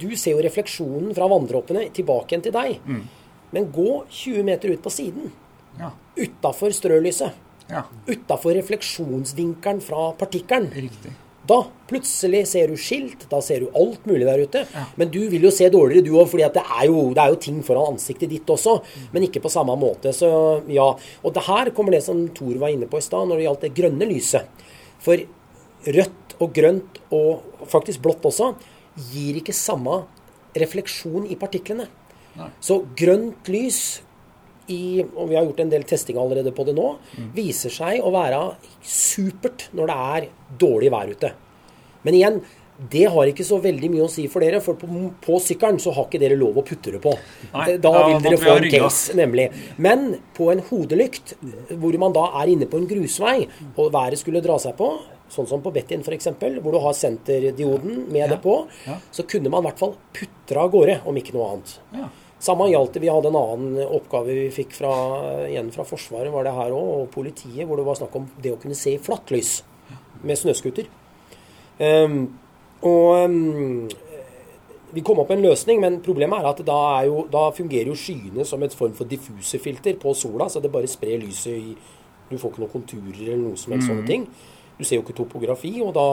du ser jo refleksjonen fra vanndråpene tilbake igjen til deg. Men gå 20 meter ut på siden, Ja. utafor strølyset, ja. utafor refleksjonsvinkelen fra partikkelen. Riktig. Da plutselig ser du skilt, da ser du alt mulig der ute. Ja. Men du vil jo se dårligere du òg, for det, er jo- det er jo ting foran ansiktet ditt også. Men ikke på samme måte. Så ja. Og det her kommer det som Tor var inne på i stad, når det gjaldt det grønne lyset. For rødt og grønt, og faktisk blått også, gir ikke samme refleksjon i partiklene. Nei. Så grønt lys i, og vi har gjort en del testing allerede på det nå, viser seg å være supert når det er dårlig vær ute. Men igjen, det har ikke så veldig mye å si for dere, for på, på sykkelen så har ikke dere lov å putte det på. Nei, da vil dere få en case, nemlig. Men på en hodelykt, hvor man da er inne på en grusvei, og været skulle dra seg på, sånn som på Bettin f.eks., hvor du har senterdioden med Ja, det på, så kunne man i hvert fall putre av gårde, om ikke noe annet. Ja. Samme gjaldt det. Vi hadde en annen oppgave vi fikk fra, igjen fra Forsvaret, var det her òg, og politiet, hvor det var snakk om det å kunne se i flatt lys med snøscooter. Um, og um, vi kom opp med en løsning, men problemet er at da, er jo, da fungerer jo skyene som et form for diffuserfilter på sola, så det bare sprer lyset i Du får ikke noen konturer eller noe som helst mm. sånne ting. Du ser jo ikke topografi. og da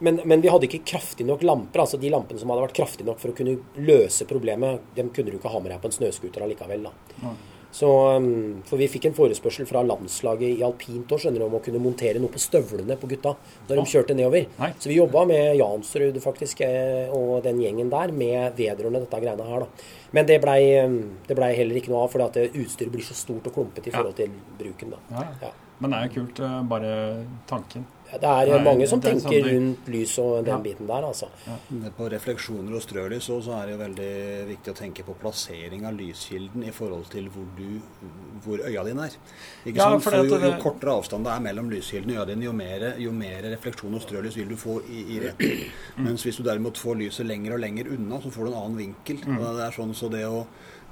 men, men, vi hadde ikke kraftig nok lamper. altså De lampene som hadde vært kraftige nok for å kunne løse problemet, dem kunne du ikke ha med deg på en snøscooter allikevel. da. Ja. Så, um, for vi fikk en forespørsel fra landslaget i alpint år, skjønner du, om å kunne montere noe på støvlene på gutta når de kjørte nedover. Så vi jobba med Jansrud faktisk eh, og den gjengen der med vedrørende dette greiene her. da. Men det blei um, ble heller ikke noe av, fordi at utstyret blir så stort og klumpete i forhold til bruken. da. Ja. Ja. Men det er jo kult, eh, bare tanken. Det er Nei, mange som tenker sånn rundt lys og den ja. biten der, altså. Ja. På refleksjoner og strølys så er det jo veldig viktig å tenke på plassering av lyskilden i forhold til hvor, du, hvor øya dine er. Ikke ja, sant? For jo, jo, kortere avstand det er mellom lyskilden og øya dine, jo mer, jo mer refleksjon og strølys vil du få i, i retten. Mm. Mens hvis du derimot får lyset lenger og lenger unna, så får du en annen vinkel. Mm. Det er sånn så det å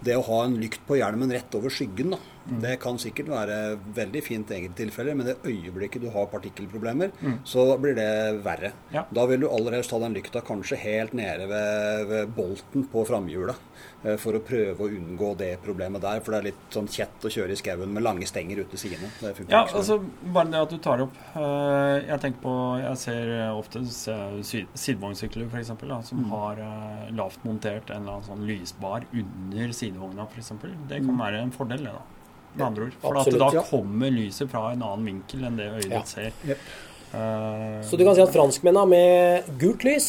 det å ha en lykt på hjelmen rett over skyggen, da, mm. det kan sikkert være veldig fint i enkelte tilfeller, men det øyeblikket du har partikkelproblemer, mm. så blir det verre. Ja. Da vil du aller helst ha den lykta kanskje helt nede ved, ved bolten på framhjula. Eh, for å prøve å unngå det problemet der. For det er litt sånn kjett å kjøre i skauen med lange stenger ute sidene. Ja, altså bare det at du tar opp eh, Jeg tenker på Jeg ser ofte sidevognsykler f.eks. som mm. har eh, lavt montert en eller annen sånn lysbar under sidevogna f.eks. Det kan mm. være en fordel, det, da. Med andre ord. For Absolutt, da kommer lyset fra en annen vinkel enn det øyet ja. ser. Yep. Uh, så du kan si at franskmennene med gult lys,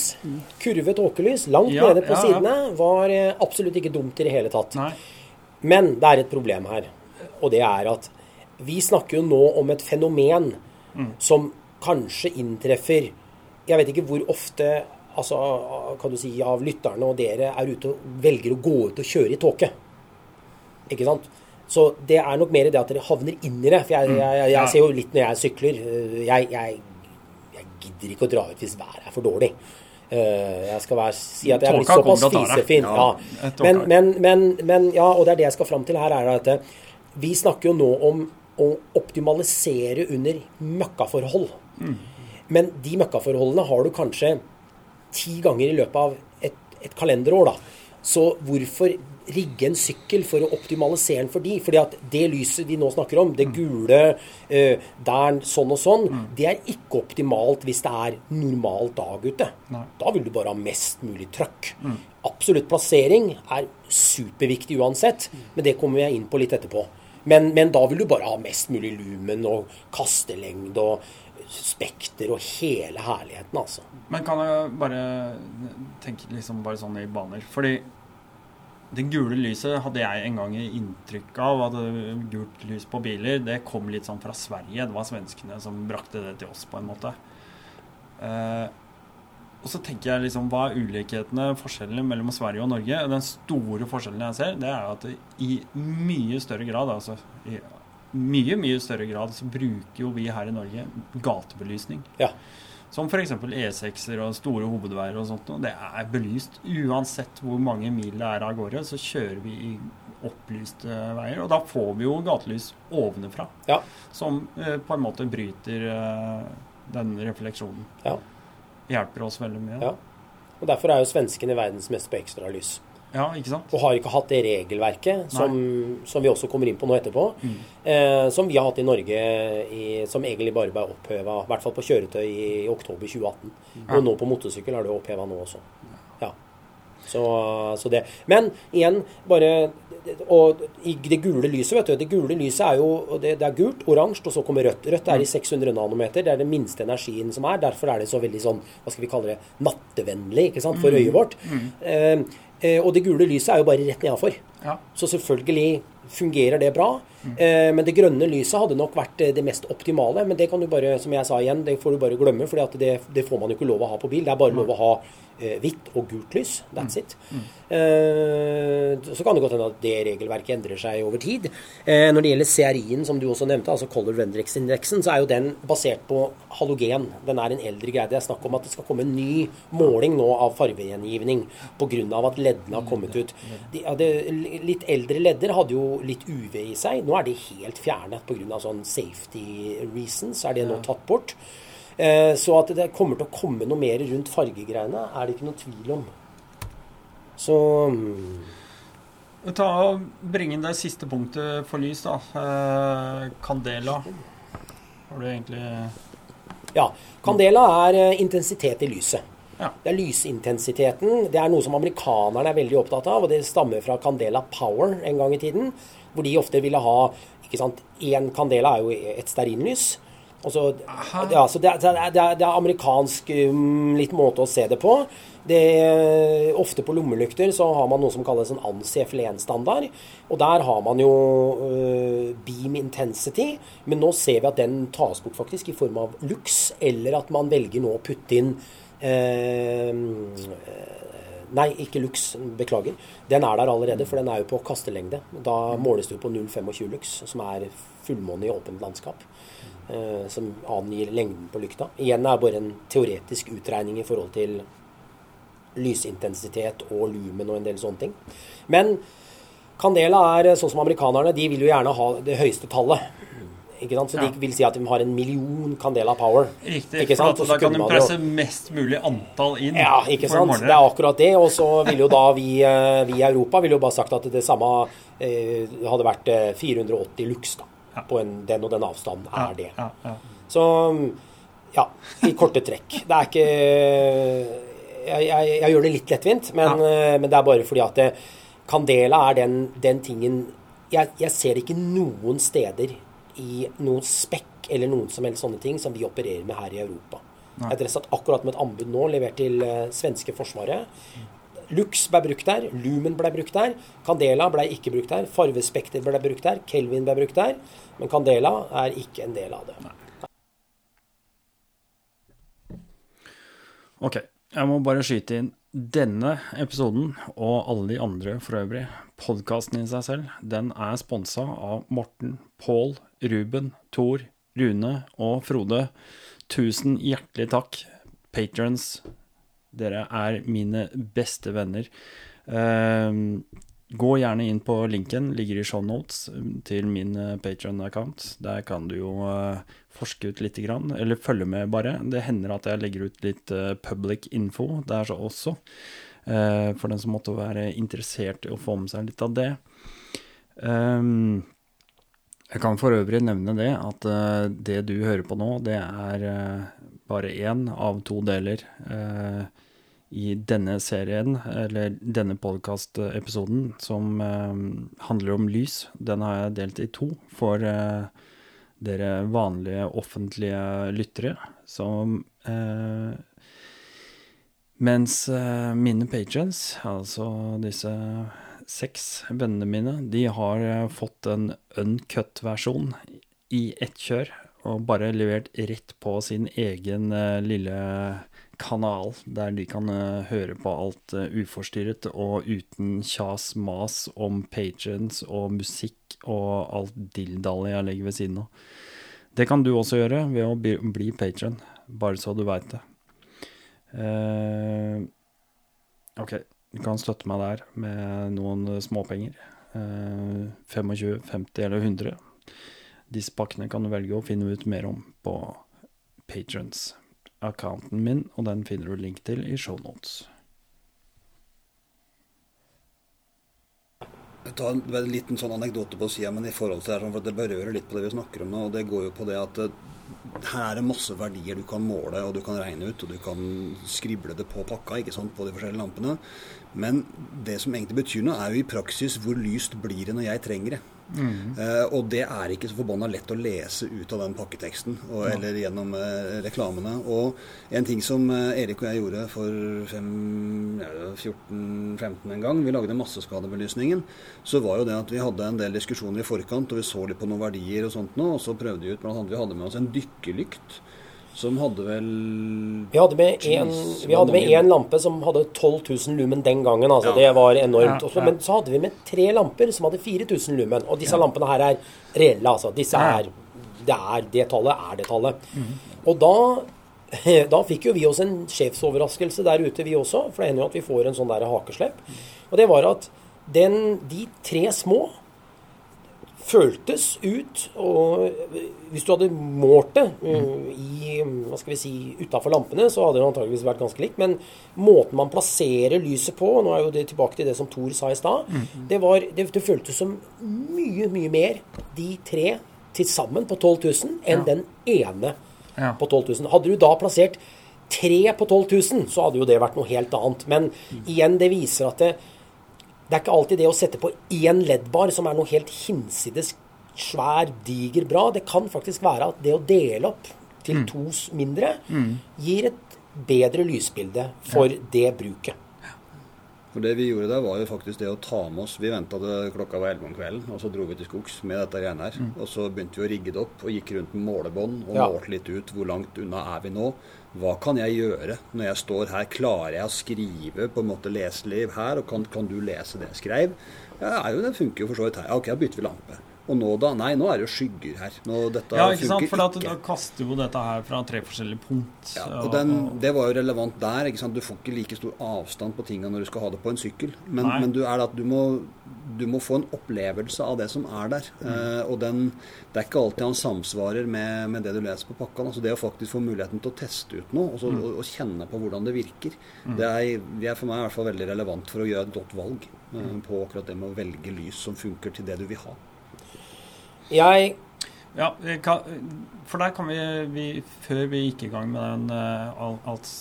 kurvet tåkelys, langt ja, nede på ja, sidene, var eh, absolutt ikke dumt i det hele tatt. Nei. Men det er et problem her, og det er at vi snakker jo nå om et fenomen mm. som kanskje inntreffer Jeg vet ikke hvor ofte altså, kan du si, av lytterne og dere er ute og velger å gå ut og kjøre i tåke. Ikke sant? Så det er nok mer det at dere havner inn i det. For jeg, jeg, jeg, jeg ser jo litt når jeg sykler. Jeg, gidder ikke å dra ut hvis været er for dårlig. Uh, jeg skal være, si at jeg er blitt såpass fisefin. Ja, men, men, men, men, ja, og det er det jeg skal fram til her, er at eh, vi snakker jo nå om å optimalisere under møkkaforhold. Mm. Men de møkkaforholdene har du kanskje ti ganger i løpet av et, et kalenderår. da. Så hvorfor rigge en sykkel for å optimalisere den for de. fordi at det lyset de nå snakker om, det mm. gule uh, der sånn og sånn, mm. det er ikke optimalt hvis det er normal dag ute. Nei. Da vil du bare ha mest mulig trøkk. Mm. Absolutt plassering er superviktig uansett, mm. men det kommer jeg inn på litt etterpå. Men, men, da vil du bare ha mest mulig lumen og kastelengde og spekter og hele herligheten, altså. Men kan jeg bare tenke liksom bare sånn i baner? Fordi det gule lyset hadde jeg en gang inntrykk av. At gult lys på biler det kom litt sånn fra Sverige. Det var svenskene som brakte det til oss, på en måte. Eh, og så tenker jeg liksom, Hva er ulikhetene, forskjellene mellom Sverige og Norge? Den store forskjellen jeg ser, det er at i mye større grad altså i mye, mye større grad så bruker jo vi her i Norge gatebelysning. Ja. Som f.eks. E6-er og store hovedveier og sånt. Og det er belyst. Uansett hvor mange mil det er av gårde, så kjører vi i opplyste veier. Og da får vi jo gatelys ovenfra, ja. som eh, på en måte bryter eh, den refleksjonen. Ja. Hjelper oss veldig mye. Ja. Og Derfor er jo svenskene verdens mest på ekstralys. Ja? Og har ikke hatt det regelverket, som, som vi også kommer inn på nå etterpå, mm. eh, som vi har hatt i Norge, i, som egentlig bare ble oppheva, i hvert fall på kjøretøy, i, i oktober 2018. Ja. Og nå på motorsykkel er det oppheva nå også. Ja. Så, så, det. Men igjen, bare Og i det gule lyset, vet du. Det gule lyset er jo det, det er gult, oransje, og så kommer rødt. Rødt er i 600 mm. nanometer. Det er den minste energien som er. Derfor er det så veldig sånn, hva skal vi kalle det, nattevennlig ikke sant, for mm. øyet vårt. Mm. Eh, og det gule lyset er jo bare rett nedafor. Ja. Så selvfølgelig fungerer det bra. Mm. Eh, men det grønne lyset hadde nok vært eh, det mest optimale. Men det kan du bare, som jeg sa igjen, det får du bare glemme. For det, det, får man jo ikke lov å ha på bil. Det er bare lov å ha eh, hvitt og gult lys. That's it. Eh, så kan det godt hende at det regelverket endrer seg over tid. Eh, når det gjelder CRI-en, som du også nevnte, altså Color Vendrix-indeksen, så er jo den basert på halogen. Den er en eldre greie. Det er snakk om at det skal komme en ny måling nå av fargegjengivning pga. at leddene har kommet ut. De, ja, det, litt eldre ledder hadde jo litt UV i seg. Nå er de helt fjernet pga. sånn safety reasons. er det nå tatt bort. Eh, så at det kommer til å komme noe mer rundt fargegreiene, er det ikke noe tvil om. Så mm, Ta og Bring inn det siste punktet for lys, da. Eh, Candela. Har du egentlig Ja. Candela er eh, intensitet i lyset. Ja. Det er lysintensiteten. Det er noe som amerikanerne er veldig opptatt av, og det stammer fra Candela Power en gang i tiden. Hvor de ofte ville ha ikke sant, Én Candela er jo et stearinlys. Og så, ja, så det, det, er, det er amerikansk um, litt måte å se det på. Det, ofte på lommelykter så har man noe som kalles en ANSI-FL1-standard. Og der har man jo uh, beam intensity, men nå ser vi at den tas bort faktisk i form av lux, eller at man velger nå å putte inn uh, Nei, ikke lux. Beklager. Den er der allerede, for den er jo på kastelengde. Da måles det jo på 0,25 lux, som er fullmåne i åpent landskap. Uh, som angir lengden på lykta. Igjen er det bare en teoretisk utregning i forhold til lysintensitet og lumen og en del sånne ting. Men Candela er sånn som amerikanerne. De vil jo gjerne ha det høyeste tallet. Ikke sant? Så Ja. de vil si at de har en million Candela Power. Riktig. Ikke sant? For da kan de presse jo- mest mulig antall inn. Ja, ikke sant. Det er akkurat det. Og så ville jo da vi, eh, vi i Europa ville jo bare sagt at det samme eh, hadde vært eh, 480 lux da. På en, den og den avstanden er det. Så ja, i korte trekk. Det er ikke Jeg, jeg, jeg gjør det litt lettvint, men, eh, men det er bare fordi at det, Candela er den, den tingen jeg, jeg ser ikke noen steder i noen spekk eller noen som helst sånne ting som vi opererer med her i Europa. Jeg har satt akkurat med et anbud nå, levert til uh, svenske forsvaret. Lux ble brukt der, Lumen ble brukt der, Candela ble ikke brukt der, Farvespekter ble brukt der, Kelvin ble brukt der, men Candela er ikke en del av det. Ok, jeg må bare skyte inn denne episoden, og alle de andre for øvrig, podkasten i seg selv, den er sponsa av Morten, Pål, Ruben, Tor, Rune og Frode. Tusen hjertelig takk, patrons. Dere er mine beste venner. Ehm, gå gjerne inn på linken, ligger i show notes, til min Patron-account. Der kan du jo eh, forske ut lite grann, eller følge med bare. Det hender at jeg legger ut litt eh, public info der så også, eh, for den som måtte være interessert i å få med seg litt av det. Ehm, jeg kan for øvrig nevne det at eh, det du hører på nå, det er eh, bare én av to deler eh, i denne serien, eller denne podkast-episoden, som eh, handler om lys. Den har jeg delt i to for eh, dere vanlige offentlige lyttere, som eh, Mens eh, mine patrons, altså disse seks vennene mine, de har eh, fått en uncut-versjon i ett kjør, og bare levert rett på sin egen eh, lille kanal, der de kan eh, høre på alt eh, uforstyrret og uten kjas mas om patrons og musikk og alt dilldallet jeg legger ved siden av. Det kan du også gjøre ved å bli, bli patron, bare så du veit det. Uh, ok, du kan støtte meg der med noen småpenger. Uh, 25, 50 eller 100. Disse pakkene kan du velge å finne ut mer om på patrons. Accounten min, og den finner du link til i shownotes. Jeg tar en liten sånn anekdote på sida, men i forhold til det, sånn, for det berører litt på det vi snakker om nå. og Det går jo på det at eh, her er masse verdier du kan måle og du kan regne ut, og du kan skrible det på pakka ikke sant, på de forskjellige lampene. Men det som egentlig betyr noe, er jo i praksis hvor lyst blir det når jeg trenger det. Eh, og det er ikke så forbanna lett å lese ut av den pakketeksten og, eller gjennom eh, reklamene. Og en ting som eh, Erik og jeg gjorde for ja, 14-15 en gang, vi lagde masseskadebelysningen, så var jo det at vi hadde en del diskusjoner i forkant, og vi så litt på noen verdier og sånt nå, og så prøvde vi ut blant annet Vi hadde med oss en dykkerlykt Som hadde vel Vi hadde med en lampe som hadde 12 000 lumen den gangen. altså Ja. Det var enormt. Ja, Også. Men så hadde vi med tre lamper som hadde 4000 lumen. Og disse Ja. lampene her er reelle, altså. Disse Ja. er det, er det tallet er det tallet. Og da da fikk jo vi oss en sjefsoverraskelse der ute, vi også. For det hender jo at vi får en sånn der hakeslepp. Og det var at den, de tre små føltes ut Og hvis du hadde målt det uh, i hva skal vi si, utafor lampene, så hadde det antageligvis vært ganske likt. Men måten man plasserer lyset på Nå er jo det tilbake til det som Thor sa i stad. Det, det, det føltes som mye, mye mer de tre til sammen på 12 000 enn Ja. den ene Ja. på 12 000. Hadde du da plassert tre på 12 000, så hadde jo det vært noe helt annet. Men igjen, det viser at det, det er ikke alltid det å sette på én leddbar som er noe helt hinsides svær, diger bra. Det kan faktisk være at det å dele opp til to mindre gir et bedre lysbilde for det bruket. For det vi gjorde der, var jo faktisk det å ta med oss Vi venta til klokka var 11 om kvelden, og så dro vi til skogs med dette greiene her. Og så begynte vi å rigge det opp og gikk rundt med målebånd og Ja. målte litt ut hvor langt unna er vi nå. Hva kan jeg gjøre når jeg står her? Klarer jeg å skrive på en måte leseliv her? Og kan, kan du lese det jeg skrev? Ja, det funker jo for så vidt her. Ok, da bytter vi lampe. Og nå da? Nei, nå er det jo skygger her. Nå, dette Ja, ikke sant? For ikke. da kaster jo dette her fra tre forskjellige punkt. Ja, og den, det var jo relevant der. ikke sant? Du får ikke like stor avstand på tinga når du skal ha det på en sykkel. Men, men du, er du, må, du må få en opplevelse av det som er der. Mm. Eh, og den, det er ikke alltid han samsvarer med, med det du leser på pakka. Altså det å faktisk få muligheten til å teste ut noe og, så, Mm. og, og kjenne på hvordan det virker, det, er, det er for meg i hvert fall veldig relevant for å gjøre et godt valg Mm. på akkurat det med å velge lys som funker til det du vil ha. Jeg Ja, for der kan vi, vi Før vi gikk i gang med den eh, alt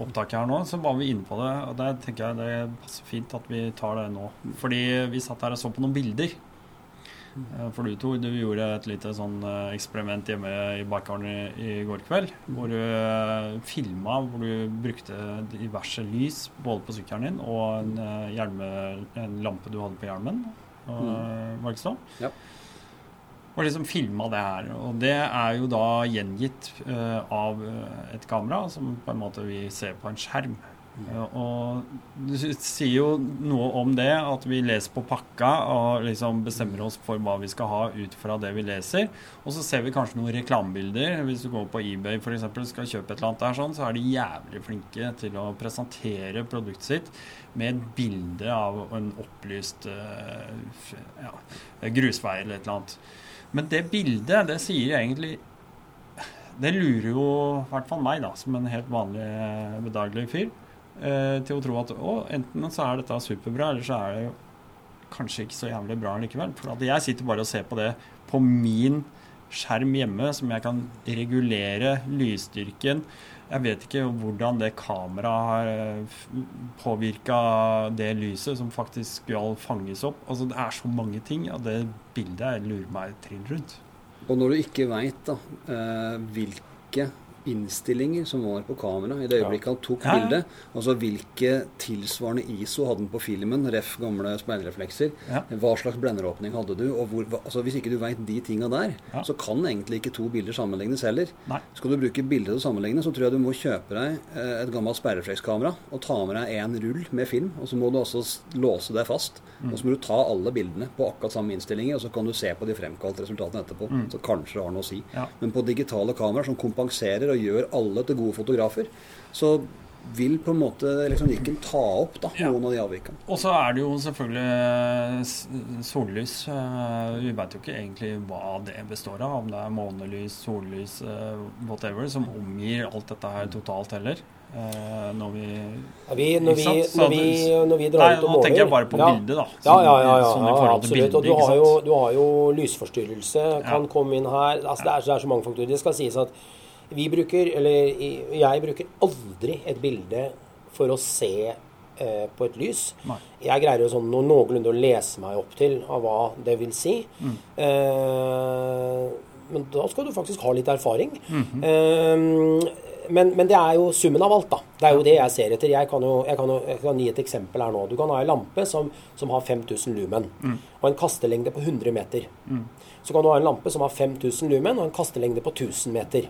opptaket her nå, så var vi inne på det. Og der tenker jeg det passer fint at vi tar det nå. Fordi vi satt her og så på noen bilder. Eh, For du to, du gjorde et lite sånn eh, eksperiment hjemme i bakgården i, i går kveld. Hvor du filma, hvor du brukte diverse lys både på sykkelen din og en, hjelme, en lampe du hadde på hjelmen. Uh, Var det ikke sånn? Ja. Og liksom filma det her. Og det er jo da gjengitt uh, av eh, et kamera som på en måte vi ser på en skjerm. Eh, og du sier jo noe om det, at vi leser på pakka og liksom bestemmer oss for hva vi skal ha ut fra det vi leser. Og så ser vi kanskje noen reklamebilder. Hvis du går på eBay for eksempel, skal kjøpe et eller annet der, sånn, så er de jævlig flinke til å presentere produktet sitt med et bilde av en opplyst ja, grusvei eller et eller annet. Men det bildet, det sier egentlig Det lurer jo i hvert fall meg, da, som en helt vanlig, eh, bedagelig fyr, eh, til å tro at å, enten så er dette superbra, eller så er det jo kanskje ikke så jævlig bra likevel. For at jeg sitter bare og ser på det på min skjerm hjemme, som jeg kan regulere lysstyrken. Jeg vet ikke hvordan det kameraet har påvirka det lyset som faktisk skal fanges opp. Altså Det er så mange ting, og det bildet lurer meg trill rundt. Og når du ikke veit eh, hvilke innstillinger som var på kamera i det øyeblikket han tok Ja, bildet, altså hvilke tilsvarende ISO hadde han på filmen, ref gamle speilreflekser, Ja. hva slags blenderåpning hadde du, og hvor, altså hvis ikke du veit de tinga der, Ja. så kan egentlig ikke to bilder sammenlignes heller. Nei. Skal du bruke bilder til å sammenligne, så tror jeg du må kjøpe deg eh, et gammelt speilreflekskamera og ta med deg en rull med film, og så må du også låse deg fast. Mm. Og så må du ta alle bildene på akkurat samme innstillinger, og så kan du se på de fremkalte resultatene etterpå. Mm. Så kanskje det har noe å si. Ja. Men på digitale kameraer som kompenserer og gjør alle til gode fotografer, så vil på en måte elektronikken ta opp da, Ja. noen av de avvikene. Og så er det jo selvfølgelig eh, sollys. Eh, Vi veit jo ikke egentlig hva det består av. Om det er månelys, sollys, eh, whatever, som omgir alt dette her totalt heller. eh, Når vi Ja, vi, når, vi, når, vi, når vi drar Nei, ut og måler nå tenker jeg bare på ja. bildet, da. Ja, ja, ja, ja, sånn ja forhold til absolutt. Og du har, jo, du har jo lysforstyrrelse, kan Ja. komme inn her. Altså, det, er, det er så mange faktorer. Det skal sies at vi bruker, eller jeg bruker aldri et bilde for å se eh, på et lys. Nei. Jeg greier jo sånn noe- noenlunde å lese meg opp til av hva det vil si. Mm. Eh, men da skal du faktisk ha litt erfaring. Mhm. Eh, men, men det er jo summen av alt, da. Det er jo det jeg ser etter. Jeg kan jo jeg kan, jo, jeg kan gi et eksempel her nå. Du kan ha en lampe som, som har 5000 lumen, og en kastelengde på 100 meter. Så kan du ha en lampe som har 5000 lumen, og en kastelengde på 1000 meter.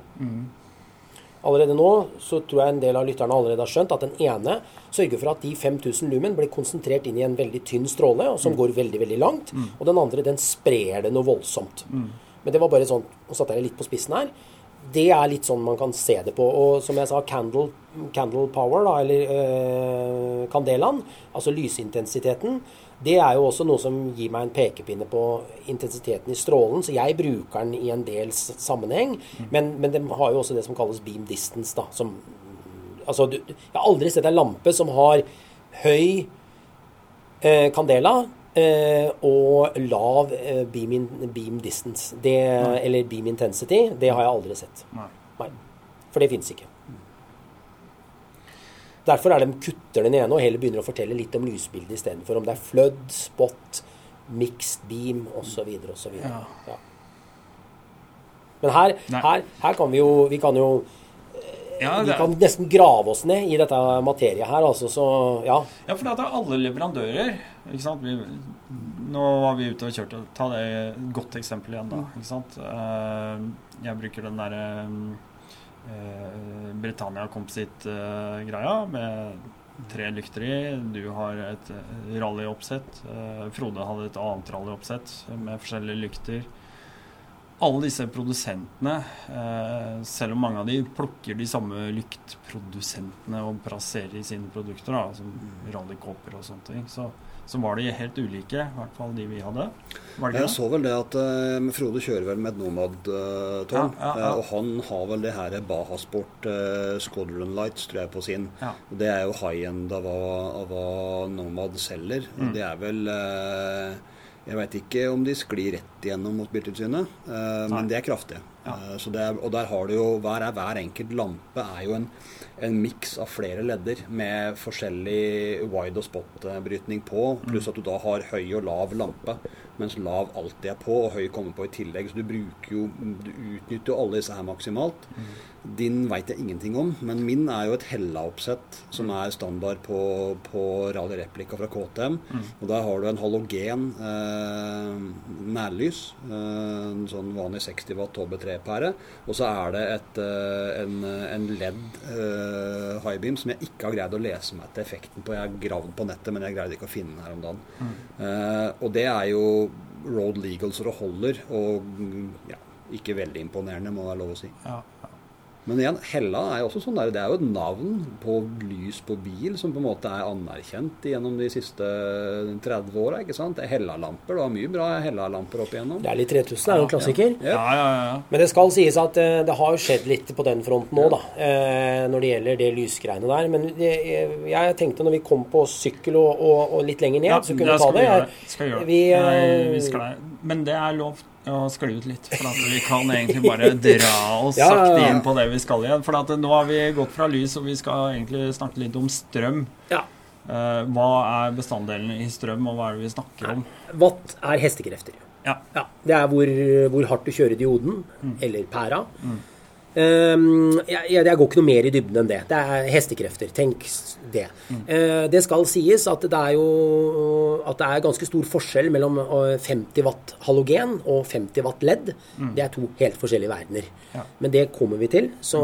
allerede nå så tror jeg en del av lytterne allerede har skjønt at den ene sørger for at de 5000 lumen blir konsentrert inn i en veldig tynn stråle, og som går veldig veldig langt. Og den andre den sprer det noe voldsomt. Men det var bare sånn Nå satte jeg det litt på spissen her. Det er litt sånn man kan se det på. Og som jeg sa, candle, candle power, da, eller øh, kandelaen, altså lysintensiteten, det er jo også noe som gir meg en pekepinne på intensiteten i strålen. Så jeg bruker den i en del sammenheng. Men, men den har jo også det som kalles beam distance. da, som, altså, du, Jeg har aldri sett en lampe som har høy eh, candela eh, og lav eh, beam, in, beam distance. Det, eller beam intensity. Det har jeg aldri sett. Nei. Nei. For det fins ikke. Derfor er de kutter den ene og heller begynner å fortelle litt om lysbildet istedenfor om det er flødd, spot, mixed beam osv. osv. Ja. Ja. Men her, her, her kan vi jo Vi kan jo Ja, vi kan nesten grave oss ned i dette materiet her, altså. Så ja. ja for det er alle leverandører. Ikke sant? Vi, nå var vi ute og kjørte. Ta det godt eksempel igjen, da. Ikke sant? Eh, jeg bruker den derre uh, Britannia Composite-greia med tre lykter i. Du har et eh, rallyoppsett. Eh, Frode hadde et annet rallyoppsett med forskjellige lykter. Alle disse produsentene, eh, selv om mange av de plukker de samme lyktprodusentene og plasserer i sine produkter, da, som rallykåper og sånne ting, så, så var de helt ulike, i hvert fall de vi hadde. Det Jeg det? så vel det at uh, Frode kjører vel med et Nomad-tårn. Ja, ja, ja. og han har vel det her Bahasport uh, Squadron Lights, tror jeg, på sin. Og Det er jo high end av hva, Nomad selger. Mm. Det er vel eh, Jeg veit ikke om de sklir rett igjennom mot biltilsynet, eh, men de er kraftige. Eh, det og der har du jo hver, hver enkelt lampe er jo en, en miks av flere ledder med forskjellig wide og spot-brytning på, pluss at du da har høy og lav lampe, mens lav alltid er på og høy kommer på i tillegg. Så du bruker jo Du utnytter jo alle disse her maksimalt. Din veit jeg ingenting om, men min er jo et Hella-oppsett som er standard på, på Rally Replica fra KTM. Og der har du en halogen eh, nærlys, eh, en sånn vanlig 60 watt HB3-pære. Og så er det et, eh, en, en LED eh, highbeam som jeg ikke har greid å lese meg til effekten på. Jeg har gravd på nettet, men jeg greide ikke å finne den her om dagen. Eh, og det er jo road legal så det holder, og mm, ja, ikke veldig imponerende, må være lov å si. Ja. Men igjen, Hella er jo også sånn der, det er jo et navn på lys på bil som på en måte er anerkjent gjennom de siste 30 åra. Det er Hella-lamper. Du har mye bra Hella-lamper opp igjennom. Det er litt 3000, er jo en klassiker. Ja, ja, ja. Men det skal sies at eh, det har jo skjedd litt på den fronten nå, da. eh, Når det gjelder det lysgreiene der. Men det, jeg tenkte når vi kom på sykkel og, og, og litt lenger ned, så kunne vi ta det. vi gjøre det. Skal gjøre det. Vi, eh, vi skal det. Men det er lov å skli ut litt. For at vi kan egentlig bare dra oss Ja, sakte inn på det vi skal igjen. For at nå har vi gått fra lys, og vi skal egentlig snakke litt om strøm. Ja. Uh, hva er bestanddelen i strøm, og hva er det vi snakker om? Watt er hestekrefter. Ja. Det er hvor, hvor hardt du kjører dioden, Mm. eller pæra. Um, jeg, jeg, jeg går ikke noe mer i dybden enn det. Det er hestekrefter. Tenk det. Mm. Eh, det skal sies at det er jo at det er ganske stor forskjell mellom eh, 50 watt halogen og 50 watt LED. Det er to helt forskjellige verdener. Mm. Ja. Mm. Men det kommer vi til. Så,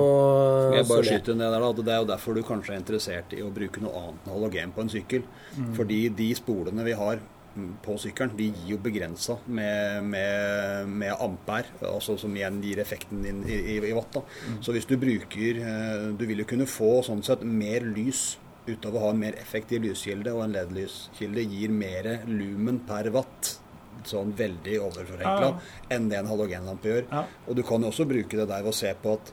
Jeg bare det. ned der da, det er jo derfor du kanskje er interessert i å bruke noe annet enn halogen på en sykkel. Fordi de spolene vi har mm, på sykkelen, de gir jo begrensa med, med, med ampere, altså som igjen gir effekten din i, i, i watt. da. Så hvis du bruker eh, Du vil jo kunne få sånn sett mer lys ut av å ha en mer effektiv lyskilde, og en LED-lyskilde gir mer lumen per watt. Sånn veldig overforenkla Ja, enn det en halogenlampe gjør. Ja. Og du kan jo også bruke det der ved å se på at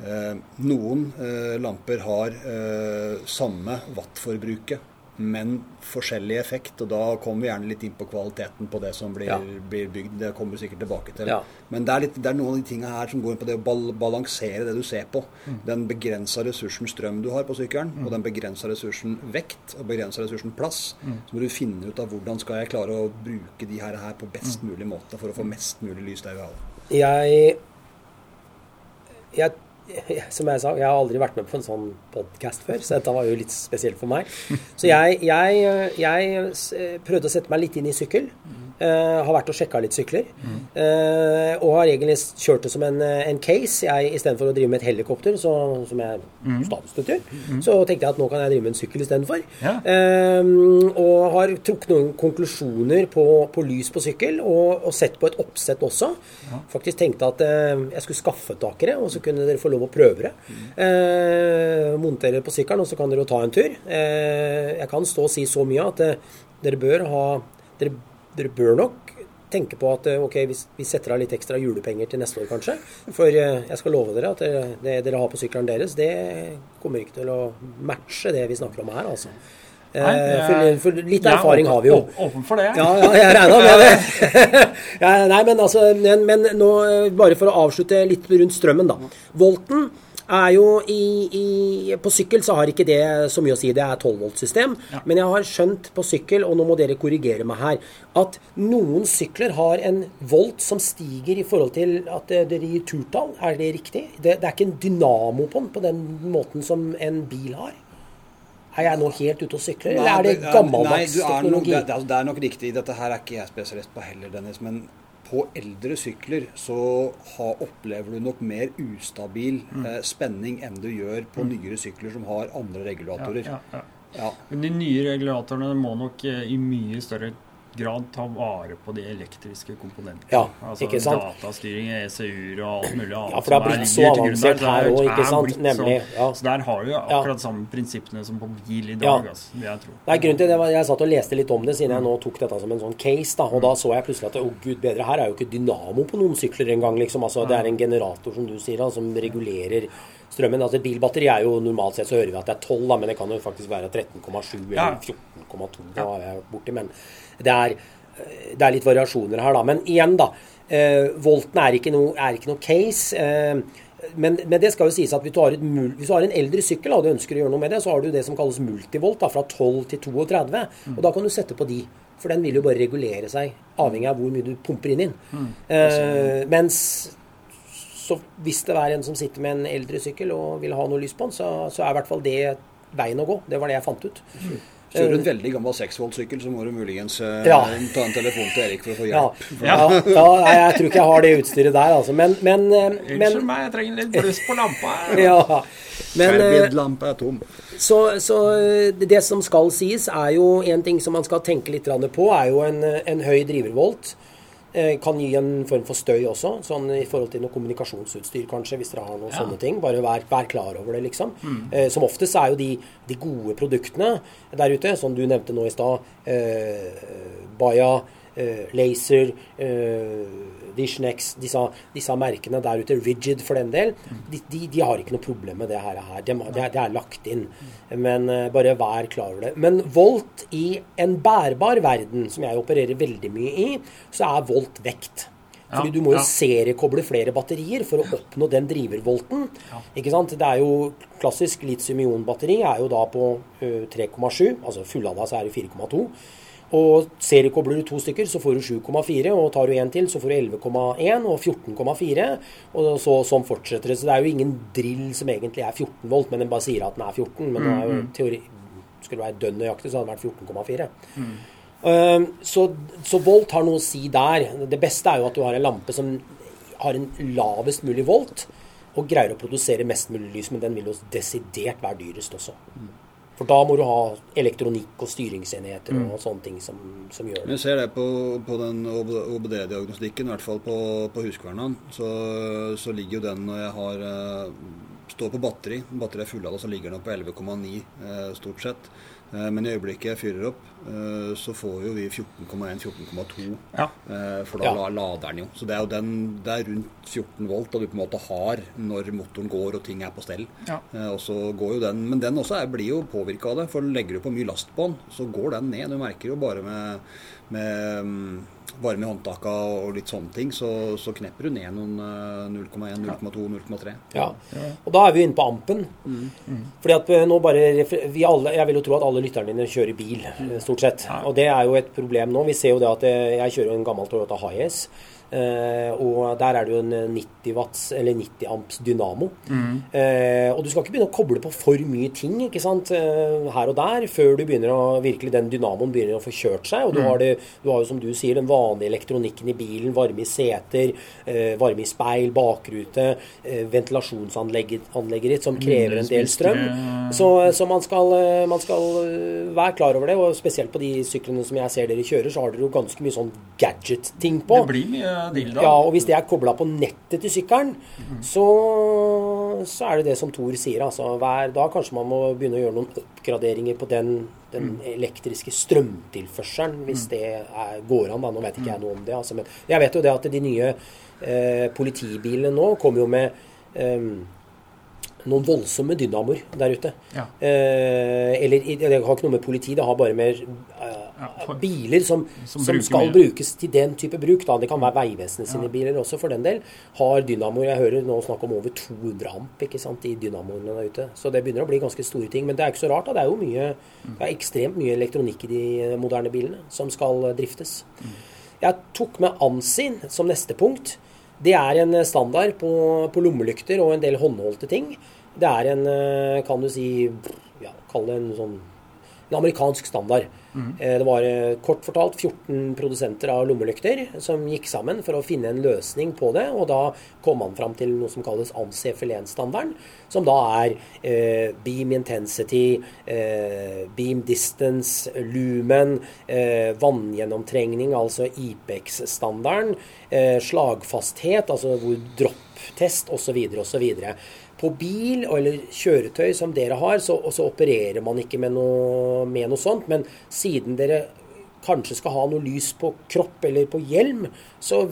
eh, noen eh, lamper har eh, samme wattforbruket, men forskjellig effekt. Og da kommer vi gjerne litt inn på kvaliteten på det som blir, Ja. blir bygd. Det kommer vi sikkert tilbake til. Ja. Men det er, litt, det er noen av de tinga her som går inn på det å bal balansere det du ser på. Mm. Den begrensa ressursen strøm du har på sykkelen, og den begrensa ressursen vekt og begrensa ressursen plass. Mm. Så må du finne ut av hvordan skal jeg klare å bruke de her, her på best Mm. mulig måte for å få mest mulig lys der vi har det. Jeg, jeg Som jeg sa, jeg har aldri vært med på en sånn podkast før, så dette var jo litt spesielt for meg. Så jeg, jeg, jeg prøvde å sette meg litt inn i sykkel. Uh, har vært og sjekka litt sykler. Mm. Uh, og har egentlig kjørt det som en, en case. Jeg Istedenfor å drive med et helikopter, så, som jeg mm. statsstøtter, mm. så tenkte jeg at nå kan jeg drive med en sykkel istedenfor. Ja. Uh, og har trukket noen konklusjoner på, på lys på sykkel, og, og, sett på et oppsett også. Ja. Faktisk tenkte at jeg skulle skaffe takere, og så kunne dere få lov å prøve det. Mm. montere på sykkelen, og så kan dere jo ta en tur. jeg kan stå og si så mye at dere bør ha dere dere bør nok tenke på at eh, ok, vi setter av litt ekstra julepenger til neste år, kanskje. For eh, jeg skal love dere at det, det dere har på sykkelen deres, det kommer ikke til å matche det vi snakker om her, altså. Nei, eh, for, for, litt erfaring har vi jo. Åpen for det. Ja, ja jeg regna med det. ja, nei, men altså, men, men nå, bare for å avslutte litt rundt strømmen, da. Volten er jo i, i, På sykkel så har ikke det så mye å si. Det er 12 volt-system. Ja. Men jeg har skjønt på sykkel, og nå må dere korrigere meg her, at noen sykler har en volt som stiger i forhold til at det gir turtall. Er det riktig? Det, det er ikke en dynamo på den på den måten som en bil har. Er jeg nå helt ute og sykler, eller er det gammeldags teknologi? Det, det, er nok riktig. Dette her er ikke jeg spesialist på heller, Dennis. Men på eldre sykler så ha, opplever du nok mer ustabil mm. eh, spenning enn du gjør på mm. nyere sykler som har andre regulatorer. Ja, ja, ja. Men de nye regulatorene må nok eh, i mye større grad ta vare på de elektriske komponentene. Ja, altså ikke sant? Datastyring, ECU-er og alt mulig annet. Ja, for det har blitt så avansert her òg, ikke sant? Nemlig. Ja. Så der har du jo akkurat samme prinsippene som på bil i dag. Ja. Altså, jeg tror. Nei, grunnen til det var, Jeg satt og leste litt om det siden jeg nå tok dette som en sånn case. da, og Da så jeg plutselig at å gud bedre, her er jo ikke dynamo på noen sykler engang. Liksom. Altså, det er en generator, som du sier, da, som regulerer strømmen. altså Bilbatteri er jo normalt sett så hører vi at det er 12, da, men det kan jo faktisk være 13,7 eller 14,2. Det har jeg borti, men det er, det er, litt variasjoner her, da. Men igjen, da. Eh, volten er ikke noe, er ikke noe case. Eh, men, men, det skal jo sies at hvis du har, et, hvis du har en eldre sykkel og du ønsker å gjøre noe med det, så har du det som kalles multivolt, da, fra 12 til 32. Mm. Og da kan du sette på de. For den vil jo bare regulere seg, avhengig av hvor mye du pumper inn. inn. Mm. Eh, mens så hvis det er en som sitter med en eldre sykkel og vil ha noe lys på den, så, så er i hvert fall det veien å gå. Det var det jeg fant ut. Mm. Kjører du en veldig gammel 6-volt-sykkel, så må du muligens uh, ja. ta en telefon til Erik for å få hjelp. Ja, ja. ja jeg tror ikke jeg har det utstyret der, altså. Men, men, eh, Unnskyld meg, jeg trenger litt bluss på lampa. ja. Men, Ferbildlampa er tom. Så, så, det som skal sies, er jo en ting som man skal tenke litt på, er jo en, en høy drivervolt. Eh, kan gi en form for støy også, sånn i forhold til noe kommunikasjonsutstyr kanskje, hvis dere har noen ja. sånne ting. Bare vær, vær, klar over det, liksom. Mm. Eh, som oftest er jo de, de, gode produktene der ute, som du nevnte nå i stad, eh, Baya, eh, Laser, eh, Visionex, disse, disse, merkene der ute, Rigid for den del, de, de, de har ikke noe problem med det her. Det, det er lagt inn. Men uh, bare vær klar over det. Men volt i en bærbar verden, som jeg opererer veldig mye i, så er volt vekt. Fordi du må jo ja. seriekoble flere batterier for å oppnå den drivervolten. Ja. Ikke sant? Det er jo Klassisk litium-ion-batteri er jo da på uh, eh, 3,7, altså fullada så er det 4,2. Og seriekobler du to stykker, så får du 7,4. Og tar du én til, så får du 11,1 og 14,4. Og så, sånn fortsetter det. Så det er jo ingen drill som egentlig er 14 volt, men den bare sier at den er 14. Men mm, er jo mm. teori, skulle det være dønn nøyaktig, så hadde den vært 14,4. Mm. Uh, så, så, volt har noe å si der. Det beste er jo at du har en lampe som har en lavest mulig volt, og greier å produsere mest mulig lys, men den vil jo desidert være dyrest også. Mm. For da må du ha elektronikk og styringsenheter mm. og sånne ting som, som, gjør det. Vi ser det på, på den OBD-diagnostikken, i hvert fall på, på Husqvarna. Så, så, ligger jo den når jeg har eh, står på batteri, batteriet er fulladet, så ligger den på 11,9 eh, stort sett. Eh, men i øyeblikket jeg fyrer opp, så får jo vi 14,1-14,2. Ja. Eh, for da ja. lader den jo. Så det er jo den, det er rundt 14 volt da du på en måte har når motoren går og ting er på stell. Ja. Og så går jo den, Men den også er, blir jo påvirka av det. For legger du på mye last på den, så går den ned. Du merker jo bare med, med mm, varme i håndtaka og litt sånne ting, så, så knepper du ned noen 0,1, 0,2, 0,3. Ja. Og da er vi inne på ampen. Mm. Fordi at eh, nå bare vi alle, Jeg vil jo tro at alle lytterne dine kjører bil, mm. Stort sett. Og det er jo et problem nå. Vi ser jo det at eh, jeg kjører en gammel Toyota Hiace. Eh, og der er det jo en 90 watts, eller 90 amps dynamo. Mm. Eh, og du skal ikke begynne å koble på for mye ting ikke sant, eh, her og der før du begynner å, virkelig den dynamoen begynner å få kjørt seg. Og du, Mm. har det, du har jo som du sier den vanlige elektronikken i bilen, varme i seter, eh, varme i speil, bakrute, eh, ventilasjonsanlegget ditt som krever en del strøm. Så, så man, skal, eh, man skal eh, være klar over det, og spesielt på de syklene som jeg ser dere kjører, så har dere jo ganske mye sånn gadget-ting på. Det blir mye dildo. Ja, og hvis det er kobla på nettet til sykkelen, så, så er det det som Thor sier. Altså, hver dag kanskje man må begynne å gjøre noen oppgraderinger på den, den elektriske strømtilførselen, hvis det er, går an. da, Nå vet ikke jeg noe om det. Altså, men jeg vet jo det at de nye eh, politibilene nå kommer jo med eh, noen voldsomme dynamoer der ute. Ja. Eh, eller det har ikke noe med politi, det har bare med eh, biler som, Som som, skal mye. brukes til den type bruk. Da. Det kan være Vegvesenet sine biler også, for den del. Har dynamoer Jeg hører nå snakk om over 200 amp ikke sant, i dynamoene der ute. Så det begynner å bli ganske store ting. Men det er ikke så rart. da. Det er jo mye, det er ekstremt mye elektronikk i de moderne bilene som skal eh, driftes. Jeg tok med Ansin som neste punkt. Det er en standard på, på lommelykter og en del håndholdte ting. Det er en, eh, kan du si, ja, kall det en sånn en amerikansk standard. Mm. Det var eh, kort fortalt 14 produsenter av lommelykter som gikk sammen for å finne en løsning på det. Og da kom man fram til noe som kalles ANSI-FLN-standarden, som da er eh, beam intensity, eh, beam distance, lumen, eh, vanngjennomtrengning, altså IPEX-standarden, eh, slagfasthet, altså hvor dropptest osv. osv. På bil eller kjøretøy som dere har, så, så opererer man ikke med noe, med noe sånt. Men siden dere kanskje skal ha noe lys på kropp eller på hjelm, så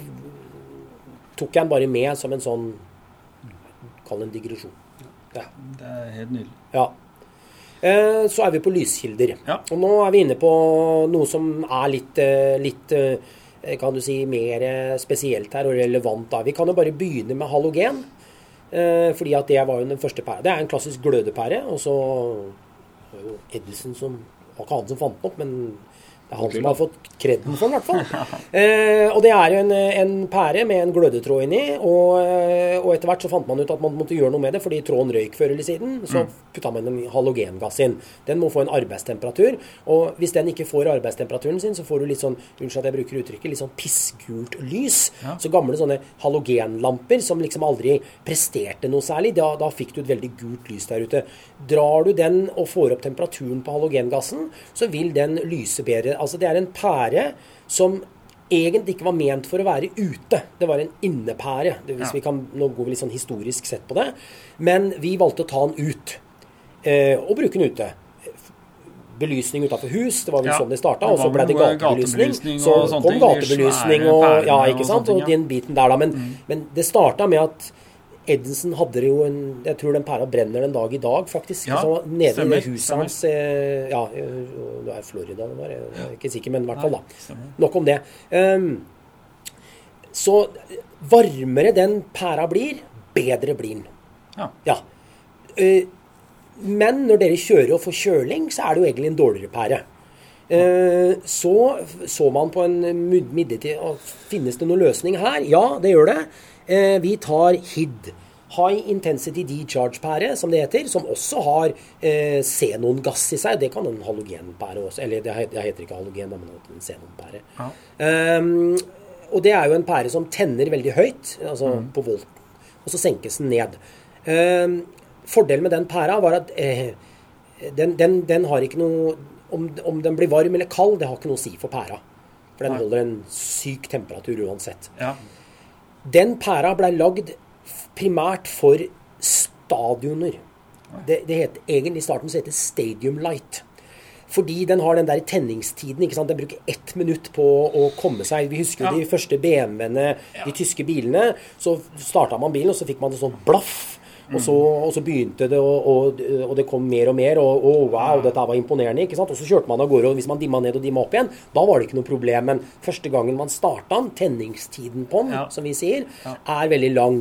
tok jeg den bare med som en sånn Kall det en digresjon. Ja. Det er helt nydelig. ja. Eh, Så er vi på lyskilder. Ja. Og nå er vi inne på noe som er litt, eh, litt eh, kan du si, mer spesielt her og relevant. da. Vi kan jo bare begynne med halogen. Eh, fordi at det var jo den første pæra. Det er en klassisk glødepære. Og så var jo Edison som var ikke han som fant den opp, men det er han som har fått kreden for den, i hvert fall. Eh, og det er jo en, en pære med en glødetråd inni. Og, eh, og etter hvert så fant man ut at man måtte gjøre noe med det, fordi tråden røyk før eller siden. Så putta man en halogengass inn. Den må få en arbeidstemperatur. Og hvis den ikke får arbeidstemperaturen sin, så får du litt sånn unnskyld at jeg bruker uttrykket, litt sånn pissgult lys. Ja. Så gamle sånne halogenlamper som liksom aldri presterte noe særlig, da, da fikk du et veldig gult lys der ute. Drar du den og får opp temperaturen på halogengassen, så vil den lyse bedre. Altså det er en pære som egentlig ikke var ment for å være ute. Det var en innepære, hvis vi kan, nå går vi litt sånn historisk sett på det. Men vi valgte å ta den ut, eh, og bruke den ute. Belysning utafor hus, det var vel Ja, sånn det starta. Og så ble det gatebelysning. Så kom gatebelysning og Ja, ikke sant. Og den biten der, da. Men, men det starta med at Edison hadde jo en Jeg tror den pæra brenner den dag i dag, faktisk. Ja, så nede stemmer, i det huset hans eh, Ja, eh, det er Florida det var, jeg er ikke sikker, men i hvert fall, da. Stemmer. Nok om det. Um, så varmere den pæra blir, bedre blir den. Ja. Ja. Uh, men når dere kjører og får kjøling, så er det jo egentlig en dårligere pære. Uh, så så man på en mid- midlertidig Finnes det noen løsning her? Ja, det gjør det. Eh, vi tar HID. High Intensity Decharge-pære, som det heter. Som også har eh, xenongass i seg. Det kan en halogenpære også. Eller det heter ikke halogen, men en xenonpære. Ja. Um, og det er jo en pære som tenner veldig høyt, altså Mm. på volten, og så senkes den ned. Um, fordelen med den pæra var at eh, den, den, den har ikke noe om, om den blir varm eller kald, det har ikke noe å si for pæra. For den Nei. holder en syk temperatur uansett. Ja. Den pæra blei lagd primært for stadioner. Det, det het, egentlig I starten så het det Stadium Light. Fordi den har den der tenningstiden. ikke sant? Den bruker ett minutt på å komme seg. Vi husker jo Ja. de første BMW-ene, de tyske bilene. Så starta man bilen, og så fikk man en sånn blaff. Og så, og så begynte det, og, og, det kom mer og mer. Og, og wow, dette var imponerende. ikke sant? Og så kjørte man av gårde, og hvis man dimma ned og dimma opp igjen, da var det ikke noe problem. Men første gangen man starta den, tenningstiden på den, Ja. som vi sier, er veldig lang.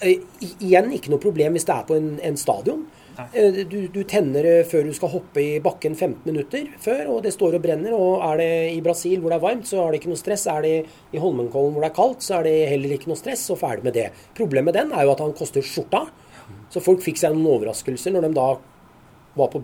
Eh, i- igjen ikke noe problem hvis det er på en, en stadion. Eh, du, du tenner eh, før du skal hoppe i bakken 15 minutter før, og det står og brenner. Og er det i Brasil hvor det er varmt, så er det ikke noe stress. Er det i Holmenkollen hvor det er kaldt, så er det heller ikke noe stress, og ferdig med det. Problemet med den er jo at han koster skjorta. Så folk fikk seg noen overraskelser når de da var på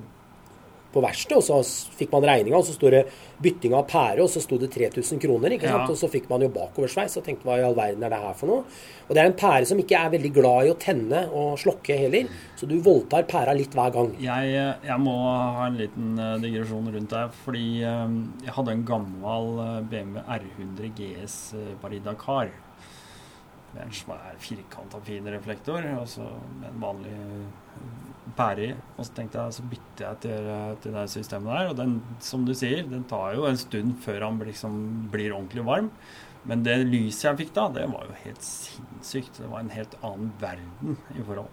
på verkstedet, og så fikk man regninga, og så sto det bytting av pære, og så sto det 3000 kroner. ikke sant? Ja. Og så fikk man jo bakoversveis og tenkte hva i all verden er det her for noe? Og det er en pære som ikke er veldig glad i å tenne og slokke heller, så du voldtar pæra litt hver gang. Jeg, jeg må ha en liten eh, digresjon rundt deg, fordi eh, jeg hadde en gammel eh, BMW R100 GS Paris Dakar med en svær firkanta fin reflektor, og så med en vanlig pære i. Og så tenkte jeg, så bytter jeg til, til det systemet der. Og den, som du sier, den tar jo en stund før han liksom blir ordentlig varm. Men det lyset jeg fikk da, det var jo helt sinnssykt. Det var en helt annen verden i forhold.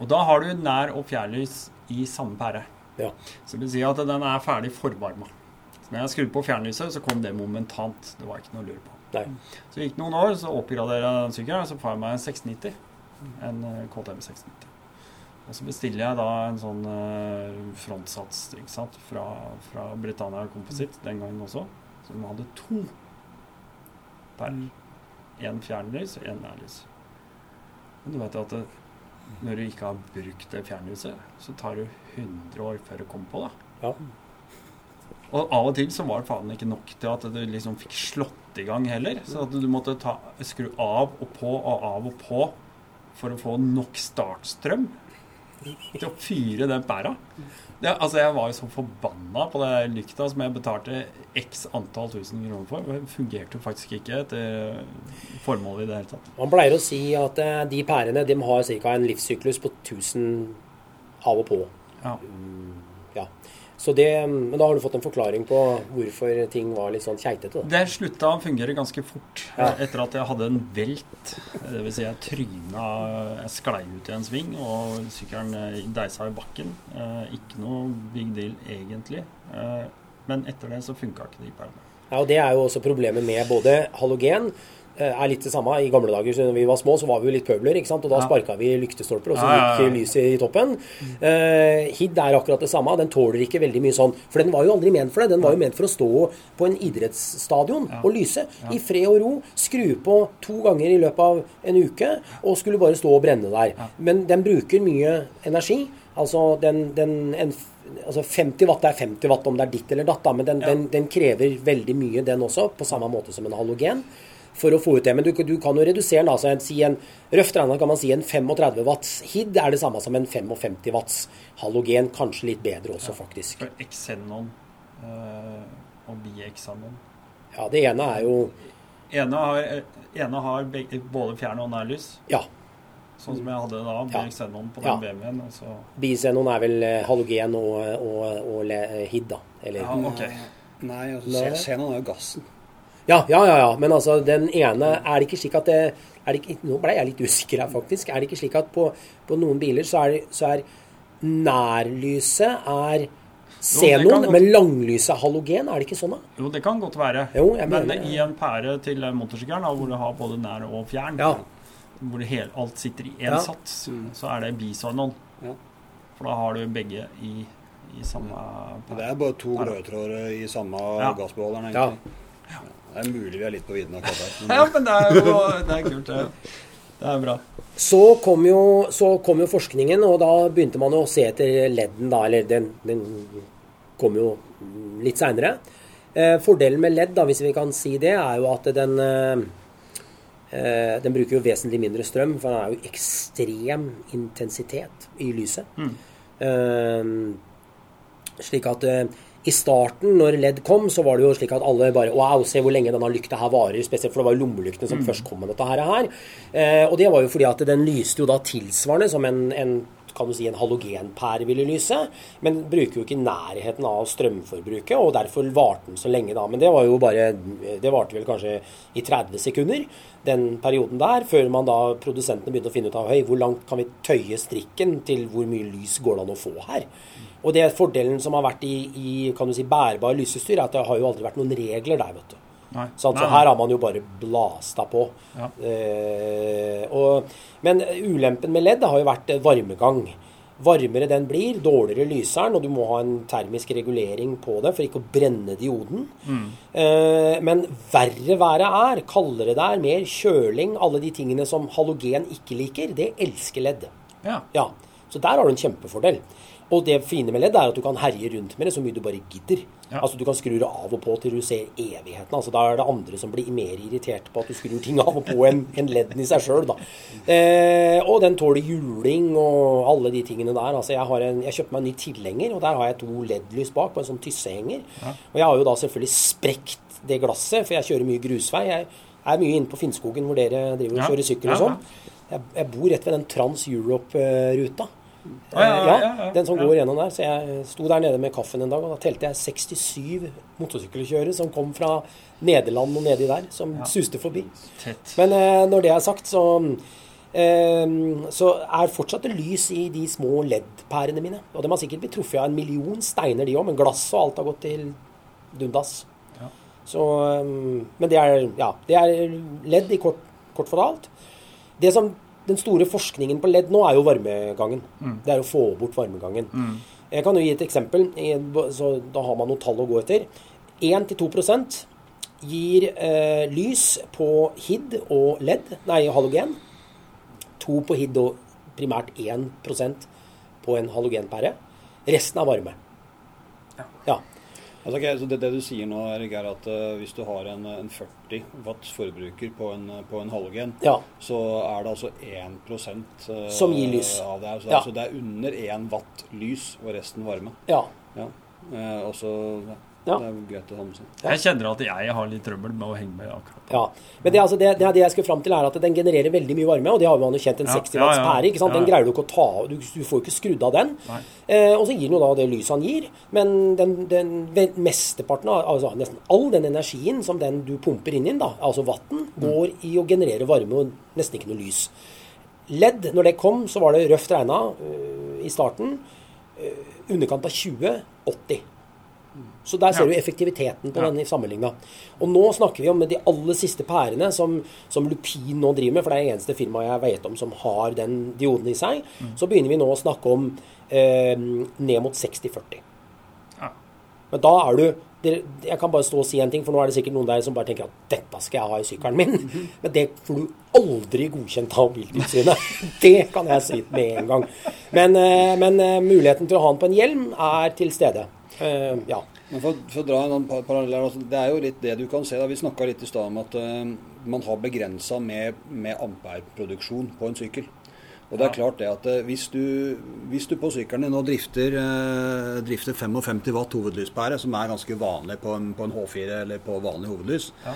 Og da har du nær- og fjernlys i samme pære. Ja. Så det vil si at den er ferdig forvarma. Så når jeg skrudde på fjernlyset, så kom det momentant. Det var ikke noe å lure på. Nei. Så gikk det noen år, så oppgraderer jeg den sykkelen, og så får jeg meg en 690. En eh, KTM 690. Og så bestiller jeg da en sånn uh, frontsats ikke sant? Fra, fra Britannia Composite den gangen også. Så de hadde to per. Én fjernlys og én nærlys. Men du vet at det, når du ikke har brukt det fjernlyset, så tar det 100 år før det kommer på. da. Ja. Og av og til så var det faen ikke nok til at du liksom fikk slått i gang heller. Så at du måtte ta, skru av og på og av og på for å få nok startstrøm til å fyre den pæra. Det, altså, jeg var jo så forbanna på det lykta som jeg betalte x antall tusen kroner for. Det fungerte jo faktisk ikke etter formålet i det hele tatt. Man pleier å si at eh, de pærene de har ca. en livssyklus på 1000 av og på. Ja. Mm, ja. Så det, men da har du fått en forklaring på hvorfor ting var litt sånn keitete? Det slutta å fungere ganske fort ja. etter at jeg hadde en velt. Dvs. Si jeg tryna Jeg sklei ut i en sving, og sykkelen eh, deisa i bakken. Eh, ikke noe big deal egentlig. Eh, men etter det så funka ikke de perlene. Ja, og Det er jo også problemet med både halogen Eh, er litt det samme. I gamle dager da vi var små, så var vi jo litt pøbler. ikke sant? Og da ja. sparka vi lyktestolper, og så gikk ja, lyset i toppen. Uh, HID er akkurat det samme. Den tåler ikke veldig mye sånn. For den var jo aldri ment for det. Den var jo ment for å stå på en idrettsstadion og lyse. I fred og ro. Skru på to ganger i løpet av en uke, og skulle bare stå og brenne der. Men den bruker mye energi. Altså den, den en, altså 50 watt er 50 watt om det er ditt eller datt, da, men den, den, den krever veldig mye, den også, på samme måte som en halogen for å få ut det. Men du, du kan jo redusere den. Altså, si en, røft regna kan man si en 35 watts HID er det samme som en 55 watts halogen. Kanskje litt bedre også, faktisk. Xenon øh, og biexanon. Ja, det ene er jo ene har, ene har både fjern- og nærlys. Ja. Sånn som jeg hadde da. Bixenon på den ja. BMW-en. Altså. Er vel eh, halogen og, og, og, HID, da. Eller? Ja, okay. Nei, altså, xenon er jo gassen. Ja, ja, ja, ja. Men altså, den ene Er det ikke slik at det er det ikke, Nå ble jeg litt usikker her, faktisk. Er det ikke slik at på, på noen biler så er, så er nærlyset er Xenon, men langlyset halogen, er det ikke sånn da? Jo, det kan godt være. Jo, men mener, i en pære til motorsykkelen hvor du har både nær og fjern, ja. hvor hele, alt sitter i én ja. sats, så er det bisonon. Ja. For da har du begge i, i samme pære. Det er bare to glødetråder i samme ja. gassbeholderen, egentlig. Ja. Det er mulig vi er litt på vidden akkurat der. Men... ja, men det er jo det er kult. Det. det er bra. Så kom, jo, så kom, jo, forskningen, og da begynte man å se etter ledden, da. Eller den, den kom jo litt seinere. Eh, fordelen med ledd, da, hvis vi kan si det, er jo at den eh, eh, den bruker jo vesentlig mindre strøm, for den er jo ekstrem intensitet i lyset. Mm. Eh, slik at eh, i starten, når LED kom, så var det jo slik at alle bare Wow, se hvor lenge denne lykta her varer. Spesielt for det var jo lommelyktene som mm. først kom med dette her. Eh, og det var jo fordi at den lyste jo da tilsvarende som en, en kan du si, en halogenpære ville lyse, men bruker jo ikke nærheten av strømforbruket, og derfor varte den så lenge da. Men det var jo bare Det varte vel kanskje i 30 sekunder, den perioden der, før man da produsentene begynte å finne ut av Høy, hvor langt kan vi tøye strikken til hvor mye lys går det an å få her. Og det fordelen som har vært i, i kan du si, bærbar lysestyr, er at det har jo aldri vært noen regler der. vet du. Nei. Så altså, her har man jo bare blasta på. Ja. Eh, og, men ulempen med ledd har jo vært varmegang. Varmere den blir, dårligere lyser den, og du må ha en termisk regulering på det for ikke å brenne dioden. Eh, men verre været er, kaldere det er, mer kjøling, alle de tingene som halogen ikke liker, det elsker ledd. Ja. Ja, Så der har du en kjempefordel. Og det fine med ledd er at du kan herje rundt med det så mye du bare gidder. Ja. Altså Du kan skru det av og på til du ser evigheten. Altså Da er det andre som blir mer irritert på at du skrur ting av og på enn en ledden i seg sjøl. Eh, og den tåler juling og alle de tingene der. Altså Jeg har en, jeg kjøpte meg en ny tilhenger, og der har jeg to LED-lys bak på en sånn tyssehenger. Og jeg har jo da selvfølgelig sprekt det glasset, for jeg kjører mye grusvei. Jeg er mye inne på Finnskogen hvor dere driver og kjører sykkel og Ja, ja. sånn. Jeg, jeg bor rett ved den Trans Europe-ruta. Ja, ja, ja, ja. Den som går gjennom der. Så jeg sto der nede med kaffen en dag, og da telte jeg 67 motorsykkelkjørere som kom fra Nederland og nedi der, som suste forbi. Tett. Men eh, når det er sagt, så eh, så er fortsatt det lys i de små LED-pærene mine. Og de har sikkert blitt truffet av en million steiner, de òg, men glass og alt har gått til dundas. Ja. Så, eh, men det er, ja, det er LED i kort, kort fortalt. Det som, den store forskningen på ledd nå er jo varmegangen. Det er å få bort varmegangen. Jeg kan jo gi et eksempel, så da har man noen tall å gå etter. 1-2 gir eh, lys på HID og LED, nei, halogen. 2 på HID og primært 1% på en halogenpære. Resten er varme. Ja. Altså, ok, så det, det du sier nå, Erik, er at uh, hvis du har en, en 40 watts forbruker på en, på en halogen, ja. så er det altså 1 uh, Som gir lys. av det. Så Ja. altså, det er under 1 watt lys og resten varme. ja. Ja. Uh, og så ja. Det er greit å ha med seg. Ja. Jeg kjenner at jeg har litt trøbbel med å henge med akkurat. Ja, men det, er altså, det, det, det jeg skal fram til, er at den genererer veldig mye varme. Og det har man jo kjent, en Ja, 60 ja, watts ja. pære. ikke sant? Den Ja. greier du ikke å ta av. Du, du får jo ikke skrudd av den. Eh, og så gir den jo da det lyset han gir. Men den, den mesteparten av altså nesten all den energien som den du pumper inn i altså vatten, går i å generere varme og nesten ikke noe lys. LED, når det kom, så var det røft regna øh, i starten. øh, underkant av 20-80. Så der ser Ja. du effektiviteten på Ja. denne i sammenligna. Og nå snakker vi om de aller siste pærene som, som Lupin nå driver med, for det er det eneste firmaet jeg vet om som har den dioden i seg. Mm. Så begynner vi nå å snakke om eh, ned mot 60-40. Ja. Men da er du Jeg kan bare stå og si en ting, for nå er det sikkert noen der som bare tenker at dette skal jeg ha i sykkelen min. Mhm. Men det får du aldri godkjent av Biltilsynet. Det kan jeg si med en gang. Men, eh, men eh, muligheten til å ha den på en hjelm er til stede. Eh, ja. Men for, for å dra en annen parallell altså, Det er jo litt det du kan se. da, Vi snakka litt i stad om at uh, man har begrensa med, med ampereproduksjon på en sykkel. Og det er klart det at eh, hvis du, hvis du på sykkelen din nå drifter, eh, drifter 55 watt hovedlyspære, som er ganske vanlig på en, på en H4 eller på vanlig hovedlys, Ja.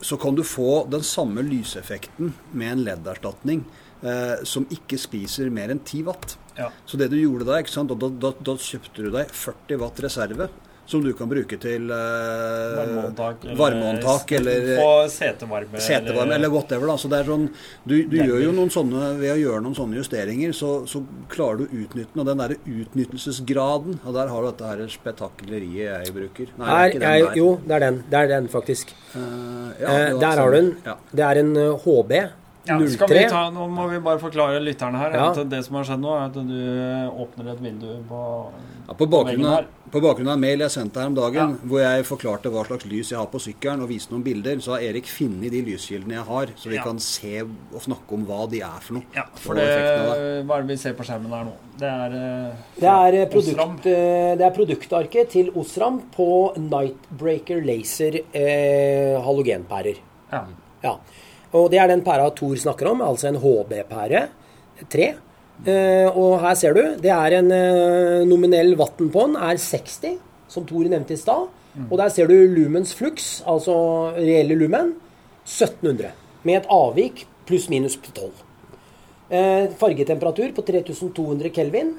så kan du få den samme lyseffekten med en LED-erstatning eh, som ikke spiser mer enn 10 watt. Ja. Så det du gjorde sant, da, da, da kjøpte du deg 40 watt reserve, som du kan bruke til eh, varmeopptak eller Få setevarme. setevarme eller whatever. Da. Så det er sånn, du, du gjør jo noen sånne, Ved å gjøre noen sånne justeringer, så, så klarer du å utnytte den. Og den der utnyttelsesgraden, og der har du dette her spetakkeleriet jeg bruker. Nei, er Her, ikke den der. jo, det er den. Det er den, faktisk. Uh, ja, Eh, det der har du den. Ja. Det er en eh, HB Ja, 03. ta, nå må vi bare forklare lytterne her Ja. at det som har skjedd nå, er at du åpner et vindu på Ja, på, bakgrunn veggen av, her. på bakgrunn av en mail jeg sendte her om dagen, Ja. hvor jeg forklarte hva slags lys jeg har på sykkelen, og viste noen bilder, så har Erik funnet de lyskildene jeg har, så vi Ja. kan se og snakke om hva de er for noe. Ja, for det. hva er det vi ser på skjermen her nå? Det er eh, Det er, eh, produkt, eh, det er produktarket til Osram på Nightbreaker Laser eh, halogenpærer. Ja. Ja. Og det er den pæra Thor snakker om, altså en HB-pære. 3. Eh, og her ser du, det er en eh, nominell vatten på den, er 60, som Thor nevnte i stad. Og der ser du lumens flux, altså reelle lumen, 1700. Med et avvik pluss-minus 12. Eh, fargetemperatur på 3200 kelvin.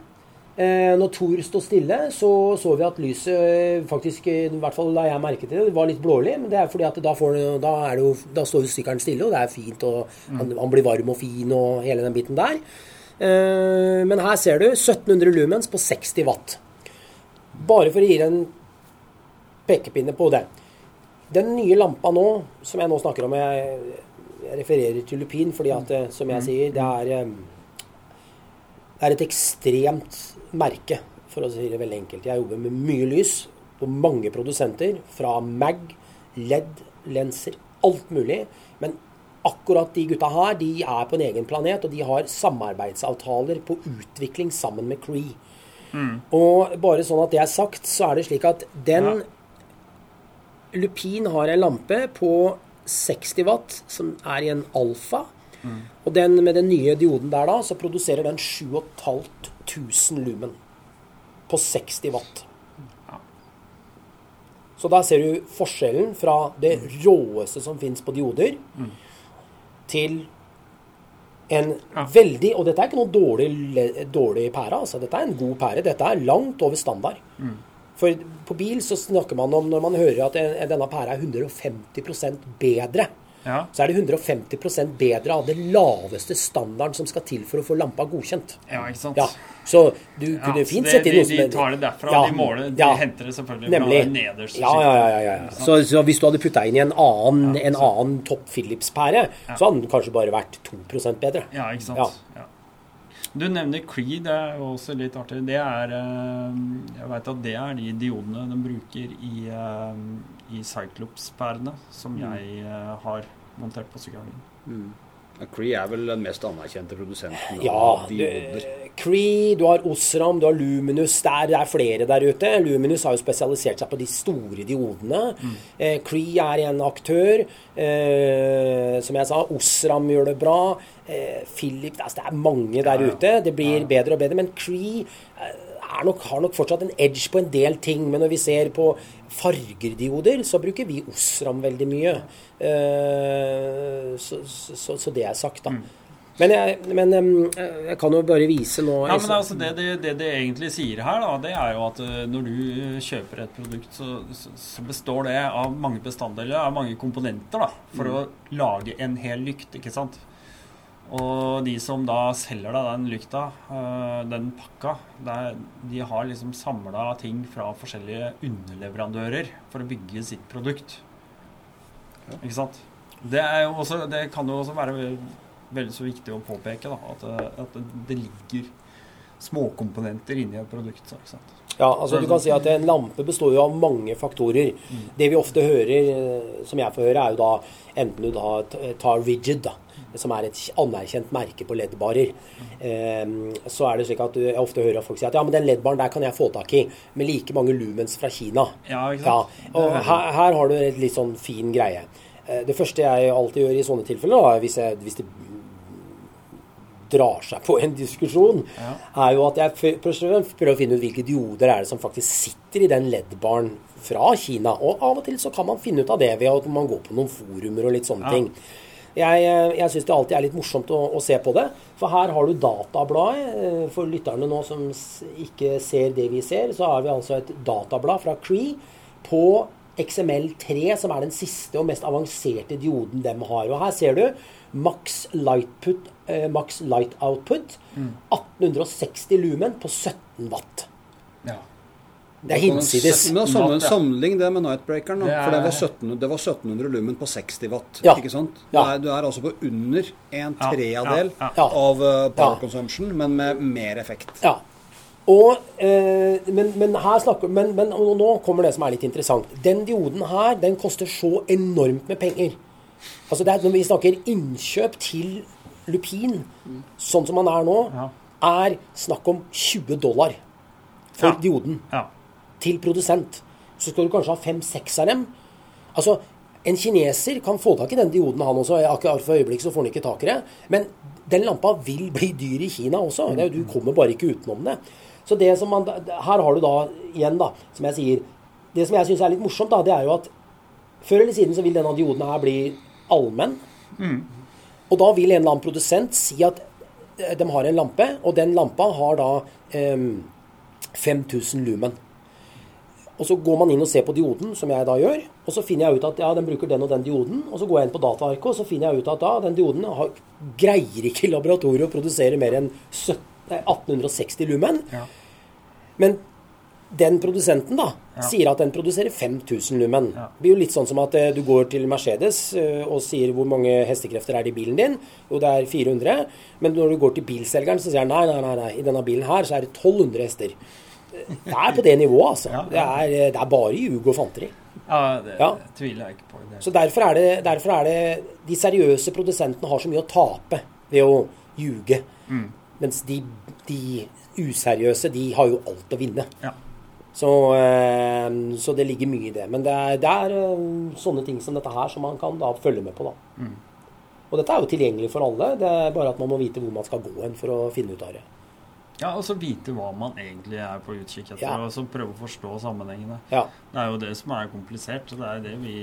Eh, når Thor står stille, så så vi at lyset faktisk, i hvert fall da jeg merket det, det var litt blålig. Men det er fordi at da, får, da, er det jo, da står jo sykkelen stille, og det er fint, og han, han blir varm og fin og hele den biten der. Eh, men her ser du 1700 lumens på 60 watt. Bare for å gi deg en pekepinne på det. Den nye lampa nå, som jeg nå snakker om Jeg, jeg refererer til lupin fordi at, eh, som jeg sier, det er Det er et ekstremt merke, for å si det veldig enkelt. Jeg jobber med mye lys på mange produsenter. Fra Mag, LED, lenser, alt mulig. Men akkurat de gutta her, de er på en egen planet, og de har samarbeidsavtaler på utvikling sammen med Cree. Og bare sånn at det er sagt, så er det slik at den Ja. Lupin har en lampe på 60 watt, som er i en alfa. Og den, med den nye dioden der da, så produserer den 7500 lumen på 60 watt. Så da ser du forskjellen fra det råeste som fins på dioder, til en veldig Og dette er ikke noe dårlig, dårlig pære, altså. Dette er en god pære. Dette er langt over standard. For på bil så snakker man om, når man hører at denne pæra er 150 bedre, Ja. så er det 150% bedre av det laveste standarden som skal til for å få lampa godkjent. ja, ikke sant? Ja, Så du Ja, kunne fint sett inn noe som de tar det derfra, Ja, de måler, de ja. henter det selvfølgelig Nemlig. fra nederst. Ja, ja, ja. ja, ja. Så, så hvis du hadde putta inn i en annen, Ja, en annen topp Philips-pære, så hadde den kanskje bare vært 2 bedre. Ja, ikke sant. Ja. Ja. Du nevner Creed, det er også litt artig. Det er eh, Jeg veit at det er de diodene de bruker i, eh, i Cyclops-pærene som Mm. jeg eh, har montert på sykkelen min. Ja, Cree er vel den mest anerkjente produsenten Ja, av dioder. Cree, du har Osram, du har Luminus. Det er, det er flere der ute. Luminus har jo spesialisert seg på de store diodene. Eh, Cree er en aktør. Eh, som jeg sa, Osram gjør det bra. Eh, Philip altså Det er mange der Ja, ja. ute. Det blir bedre og bedre. Men Cree eh, nok, har nok fortsatt en edge på en del ting. Men når vi ser på fargerdioder, så bruker vi Osram veldig mye. Eh, så, så, så det er sagt, Mm. da. Men, jeg, men jeg kan jo bare vise nå Ja, men altså det, det, det det egentlig sier her, da, det er jo at eh, når du kjøper et produkt, så, så, består det av mange bestanddeler, av mange komponenter, da, for å lage en hel lykt, ikke sant? Og de som da selger deg den lykta, eh, den pakka, de har liksom samla ting fra forskjellige underleverandører for å bygge sitt produkt. Ikke sant? Det, også, det kan jo også være veldig så viktig å påpeke da, at, eh, at det ligger småkomponenter inni et produkt. så, Ikke sant? Ja, altså du kan si at En lampe består jo av mange faktorer. Det vi ofte hører, eh, som jeg får høre, er jo da enten du da tar Rigid, da, som er et anerkjent merke på LED-barer. Eh, så er det slik at jeg ofte hører folk si at ja, men den LED-baren der kan jeg få tak i med like mange lumens fra Kina. Ja, ikke Ja, og er- her, her har du et litt sånn fin greie. Eh, Det første jeg alltid gjør i sånne tilfeller, da, hvis, jeg, hvis det drar seg på en diskusjon, Ja. er jo at jeg prøver å finne ut hvilke dioder er det som faktisk sitter i den LED-baren fra Kina. Og av og til så kan man finne ut av det ved at man går på noen forumer og litt sånne Ja. ting. Jeg, eh, jeg syns det alltid er litt morsomt å, å se på det. For her har du databladet. eh, For lytterne nå som ikke ser det vi ser, så har vi altså et datablad fra Cree på XML3, som er den siste og mest avanserte dioden de har. Og her ser du Max Light, put, eh, Max light Output. 1860 lumen på 17 watt. Det er hinsides. Men samme, ja. Sammenlign det med Nightbreakeren. da, Det er- For det var, 17, det var 1700 lumen på 60 watt. Ja. ikke sant? Ja. Du, er, du er altså på under en tredjedel ja, ja. av uh, power Ja. consumption, men med mer effekt. Ja. Og, eh, men, men her snakker men, men og nå kommer det som er litt interessant. Den dioden her, den koster så enormt med penger. Altså det er, Når vi snakker innkjøp til lupin, sånn som han er nå, Ja. er snakk om 20 dollar for Ja. dioden ja. Til produsent. Så skal du kanskje ha fem-seks av dem. Altså, En kineser kan få tak i den dioden, han også. Akkurat for øyeblikket så får han ikke tak i det. Men den lampa vil bli dyr i Kina også. Det, er du kommer bare ikke utenom det. Så det som man, Her har du da igjen, da, som jeg sier Det som jeg syns er litt morsomt, da, det er jo at før eller siden så vil denne dioden her bli allmenn. Og da vil en eller annen produsent si at eh, de har en lampe, og den lampa har da eh, 5000 lumen. Og så går man inn og ser på dioden, som jeg da gjør. Og så finner jeg ut at ja, den bruker den og den dioden. Og så går jeg inn på dataarket, og så finner jeg ut at ja, den dioden har, greier ikke i laboratoriet å produsere mer enn 17 1860 lumen. Ja. Men den produsenten da, Ja. sier at den produserer 5000 lumen. Ja. Det blir jo litt sånn som at eh, du går til Mercedes eh, og sier hvor mange hestekrefter er det i bilen din. Jo, det er 400. Men når du går til bilselgeren, så sier han nei, nei, nei, nei, i denne bilen her så er det 1200 hester. Det er på det nivået, altså. Ja, Det, er, eh, det er bare ljug og fanteri. Ja, det Ja. tviler jeg ikke på. Det. Så derfor er, det, derfor er det De seriøse produsentene har så mye å tape ved å ljuge. Mm. Mens de, de useriøse, de har jo alt å vinne. Ja. Så, eh, så det ligger mye i det. Men det er, det er eh, sånne ting som dette her som man kan da følge med på. da. Mm. Og dette er jo tilgjengelig for alle. Det er bare at man må vite hvor man skal gå hen for å finne ut av det. Ja, og så vite hva man egentlig er på utkikk etter, Ja. og så prøve å forstå sammenhengene. Ja. Det er jo det som er komplisert. Det er det vi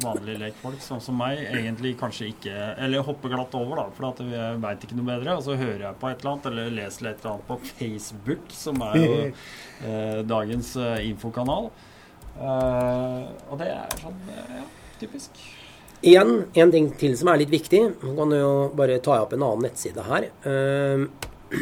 vanlige lekfolk, sånn som meg, egentlig kanskje ikke Eller hopper glatt over, da, for at vi veit ikke noe bedre. Og så hører jeg på et eller annet, eller leser et eller annet på Facebook, som er jo eh, dagens eh, infokanal. Eh, og det er sånn eh, ja, typisk. Igjen, en ting til som er litt viktig. Nå kan du jo bare ta opp en annen nettside her. Eh,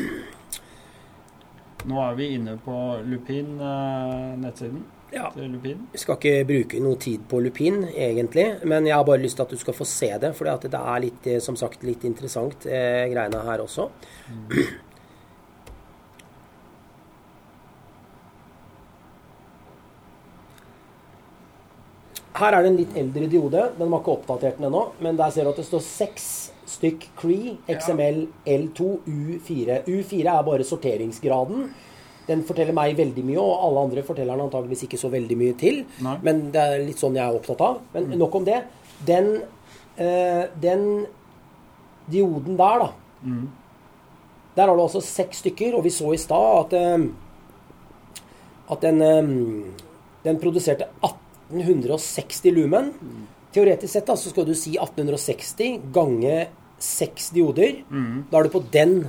Nå er vi inne på Lupin, eh, nettsiden ja. Jeg skal ikke bruke noe tid på lupin, egentlig, men jeg har bare lyst til at du skal få se det. For det er litt, eh, som sagt, litt interessant, eh, greiene her også. Her er det en litt eldre diode. Den var ikke oppdatert den ennå, men der ser du at det står seks stykk Cree XML L2 U4. U4 er bare sorteringsgraden. Den forteller meg veldig mye, og alle andre forteller den antageligvis ikke så veldig mye til. Nei. Men det er litt sånn jeg er opptatt av. Men nok om det. Den, øh, den dioden der, da. Mm. Der har du altså seks stykker, og vi så i stad at, øh, at den, øh, den produserte 1860 lumen. Teoretisk sett da, så skal du si 1860 gange seks dioder. Mm. Da er du på den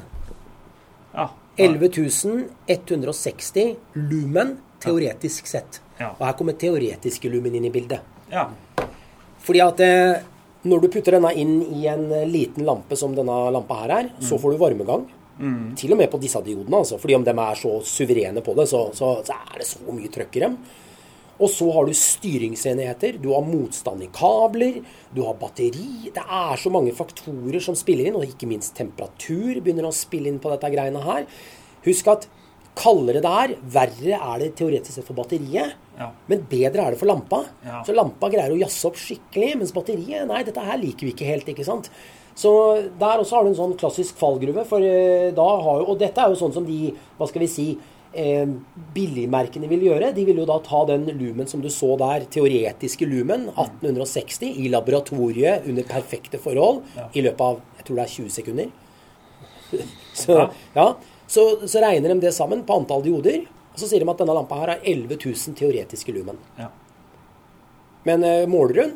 Ja. 11.160 lumen teoretisk sett. Ja. Og her kommer teoretiske lumen inn i bildet. ja. Fordi at eh, når du putter denne inn i en eh, liten lampe som denne lampa her er, så får du varmegang. Mm. Til og med på disse diodene, altså. Fordi om de er så suverene på det, så, så, så er det så mye trøkk i dem. Og så har du styringsenheter, du har motstand i kabler, du har batteri. Det er så mange faktorer som spiller inn, og ikke minst temperatur begynner å spille inn på dette greiene her. Husk at kaldere det er, verre er det teoretisk sett for batteriet. Ja. Men bedre er det for lampa. Ja. Så lampa greier å jazze opp skikkelig, mens batteriet Nei, dette her liker vi ikke helt, ikke sant. Så der også har du en sånn klassisk fallgruve, for eh, da har jo Og dette er jo sånn som de, hva skal vi si eh, billigmerkene vil gjøre. De vil jo da ta den lumen som du så der, teoretiske lumen, 1860, i laboratoriet under perfekte forhold Ja. i løpet av jeg tror det er 20 sekunder. Så, ja, så, så regner de det sammen på antall dioder, og så sier de at denne lampa her har 11 000 teoretiske lumen. ja. Men eh, måler hun,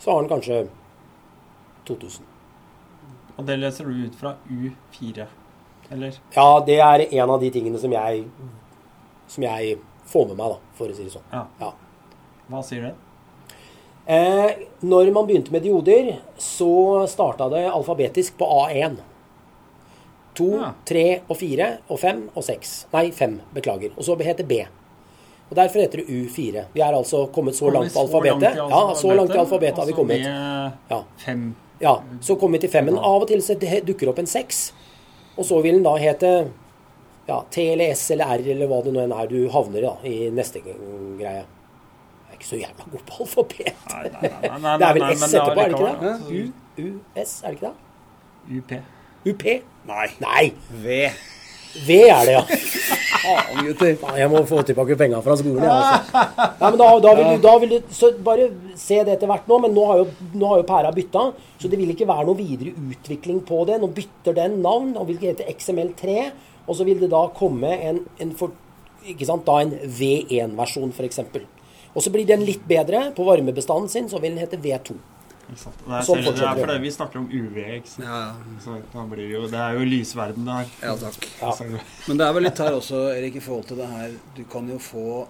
så har den kanskje 2000. Og det leser du ut fra U4, eller? Ja, det er en av de tingene som jeg, som jeg får med meg, da, for å si det sånn. Ja. Ja. Hva sier det? Eh, når man begynte med dioder, så starta det alfabetisk på A1. To, Ja. tre og fire og fem og seks. Nei, fem. Beklager. Og så heter B. Og Derfor heter det U4. Vi er altså kommet så langt på alfabetet. Ja, så langt i alfabetet har vi kommet. Ja. Ja, så kommer vi til femmen. Av og til det dukker opp en seks. Og så vil den da hete ja, T eller S eller R eller hva det nå enn er du havner i da, i neste greie. Jeg er ikke så jævla god på alfabet. Nei, nei, nei, nei, nei, Det er vel S er etterpå, er det ikke det? altså, U, U, S, er det ikke det? UP. UP? Nei. Nei, V. V er det, ja. Faen, gutter. Jeg må få tilbake penga fra skolen, jeg, altså. Nei, men da, da, vil da vil du Så bare se det etter hvert nå. Men nå har jo, nå har jo pæra bytta, så det vil ikke være noe videre utvikling på det. Nå bytter den navn og vil hete XML3. Og så vil det da komme en, en for, sant, da en V1-versjon, f.eks. Og så blir den litt bedre. På varmebestanden sin så vil den hete V2. Ikke sant? Det er, Sånn selv- det er fordi vi snakker om UV, ikke sant? Ja, ja. Så da blir det jo Det er jo lysverden det her. ja, takk. Ja. Men det er vel litt her også, Erik, i forhold til det her Du kan jo få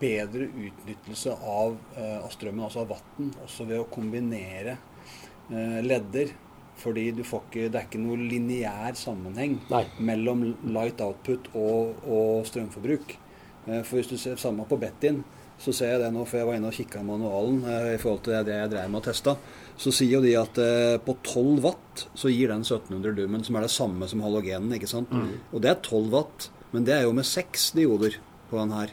bedre utnyttelse av, eh, av strømmen, altså av vann, også ved å kombinere eh, ledder. Fordi du får ikke, det er ikke noe lineær sammenheng Nei. mellom light output og, og strømforbruk. Eh, For hvis du ser samme på Bettin, så ser jeg det nå, for jeg var inne og kikka i manualen eh, i forhold til det jeg drev med å teste. Så sier jo de at eh, på 12 watt så gir den 1700 lumen, som er det samme som halogenen. ikke sant? Og det er 12 watt, men det er jo med seks dioder på den her.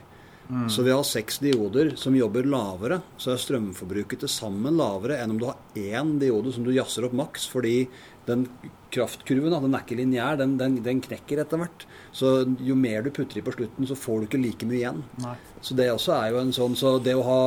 Så vi har seks dioder som jobber lavere, så er strømforbruket til sammen lavere enn om du har én diode som du jazzer opp maks, fordi den kraftkurven da, den er ikke lineær, den, den, den knekker etter hvert. Så jo mer du putter i på slutten, så får du ikke like mye igjen. Nei. Så det også er jo en sånn Så det å ha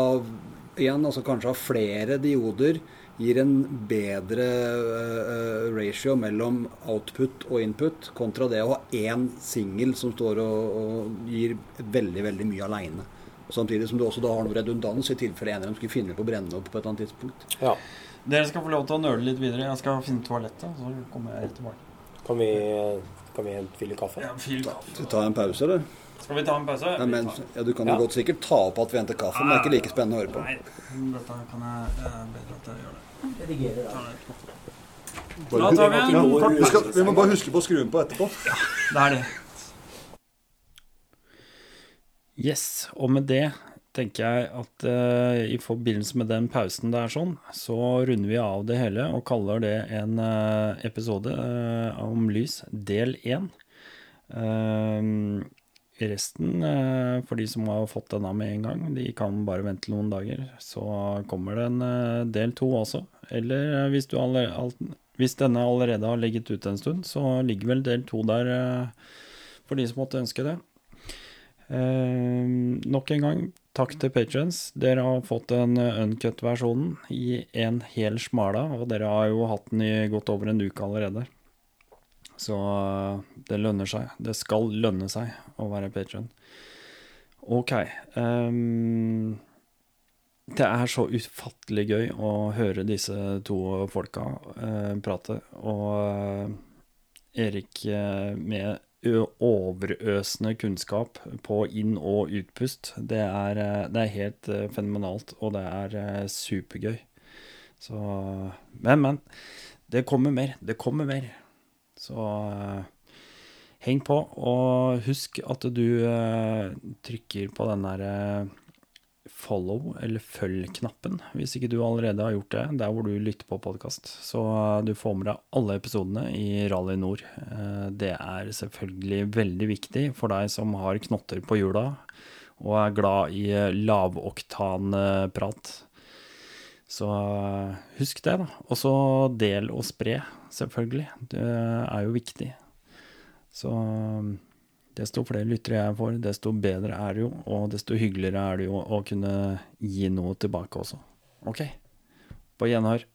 igjen, altså kanskje ha flere dioder gir en bedre uh, ratio mellom output og input, kontra det å ha én singel som står og, og gir veldig, veldig mye aleine. Samtidig som du også da har noe redundans i tilfelle en av dem skulle finne på å brenne opp på et eller annet tidspunkt. Ja. Dere skal få lov til å nøle litt videre. Jeg skal finne toalettet, så kommer jeg rett tilbake. Kan vi, kan vi fylle kaffe? Ja, fylle kaffe. Skal vi ta en pause, eller? Skal vi ta en pause? Ja, men, ja, du kan jo Ja. godt sikkert ta opp at vi henter kaffe, men det er ikke like spennende å høre på. Nei, dette kan jeg eh, bedre at jeg gjør det. Redigerer da. Da tar vi en kort Vi, vi må bare huske på å skru den på etterpå. Ja, Det er det. Yes, og med det tenker jeg at eh, i forbindelse med den pausen der sånn, så runder vi av det hele og kaller det en eh, episode eh, om lys, del 1. resten, eh, for de som har fått denne med en gang, de kan bare vente noen dager. Så kommer det en eh, del 2 også. Eller eh, hvis, du alle, alt, hvis denne allerede har ligget ute en stund, så ligger vel del 2 der eh, for de som måtte ønske det. Eh, nok en gang, takk til patrons. Dere har fått den eh, uncut-versjonen i en hel smala, og dere har jo hatt den i godt over en uke allerede. Så eh, det lønner seg. Det skal lønne seg å være patrion. Ok. Um, det er så ufattelig gøy å høre disse to folka uh, prate. Og uh, Erik uh, med overøsende kunnskap på inn- og utpust. Det er, eh, det er helt eh, fenomenalt, og det er eh, supergøy. Så Men, men. Det kommer mer. Det kommer mer. Så heng på, og husk at du trykker på den der eh, follow eller følg-knappen, hvis ikke du allerede har gjort det, der hvor du lytter på podkast. Så eh, du får med deg alle episodene i Rally Nord. Eh, Det er selvfølgelig veldig viktig for deg som har knotter på hjula og er glad i eh, lavoktanprat. Så husk det, da. Og så del og spre, selvfølgelig. Det er jo viktig. Så desto flere lyttere jeg får, desto bedre er det jo, og desto hyggeligere er det jo å kunne gi noe tilbake også. Ok, på gjenhør.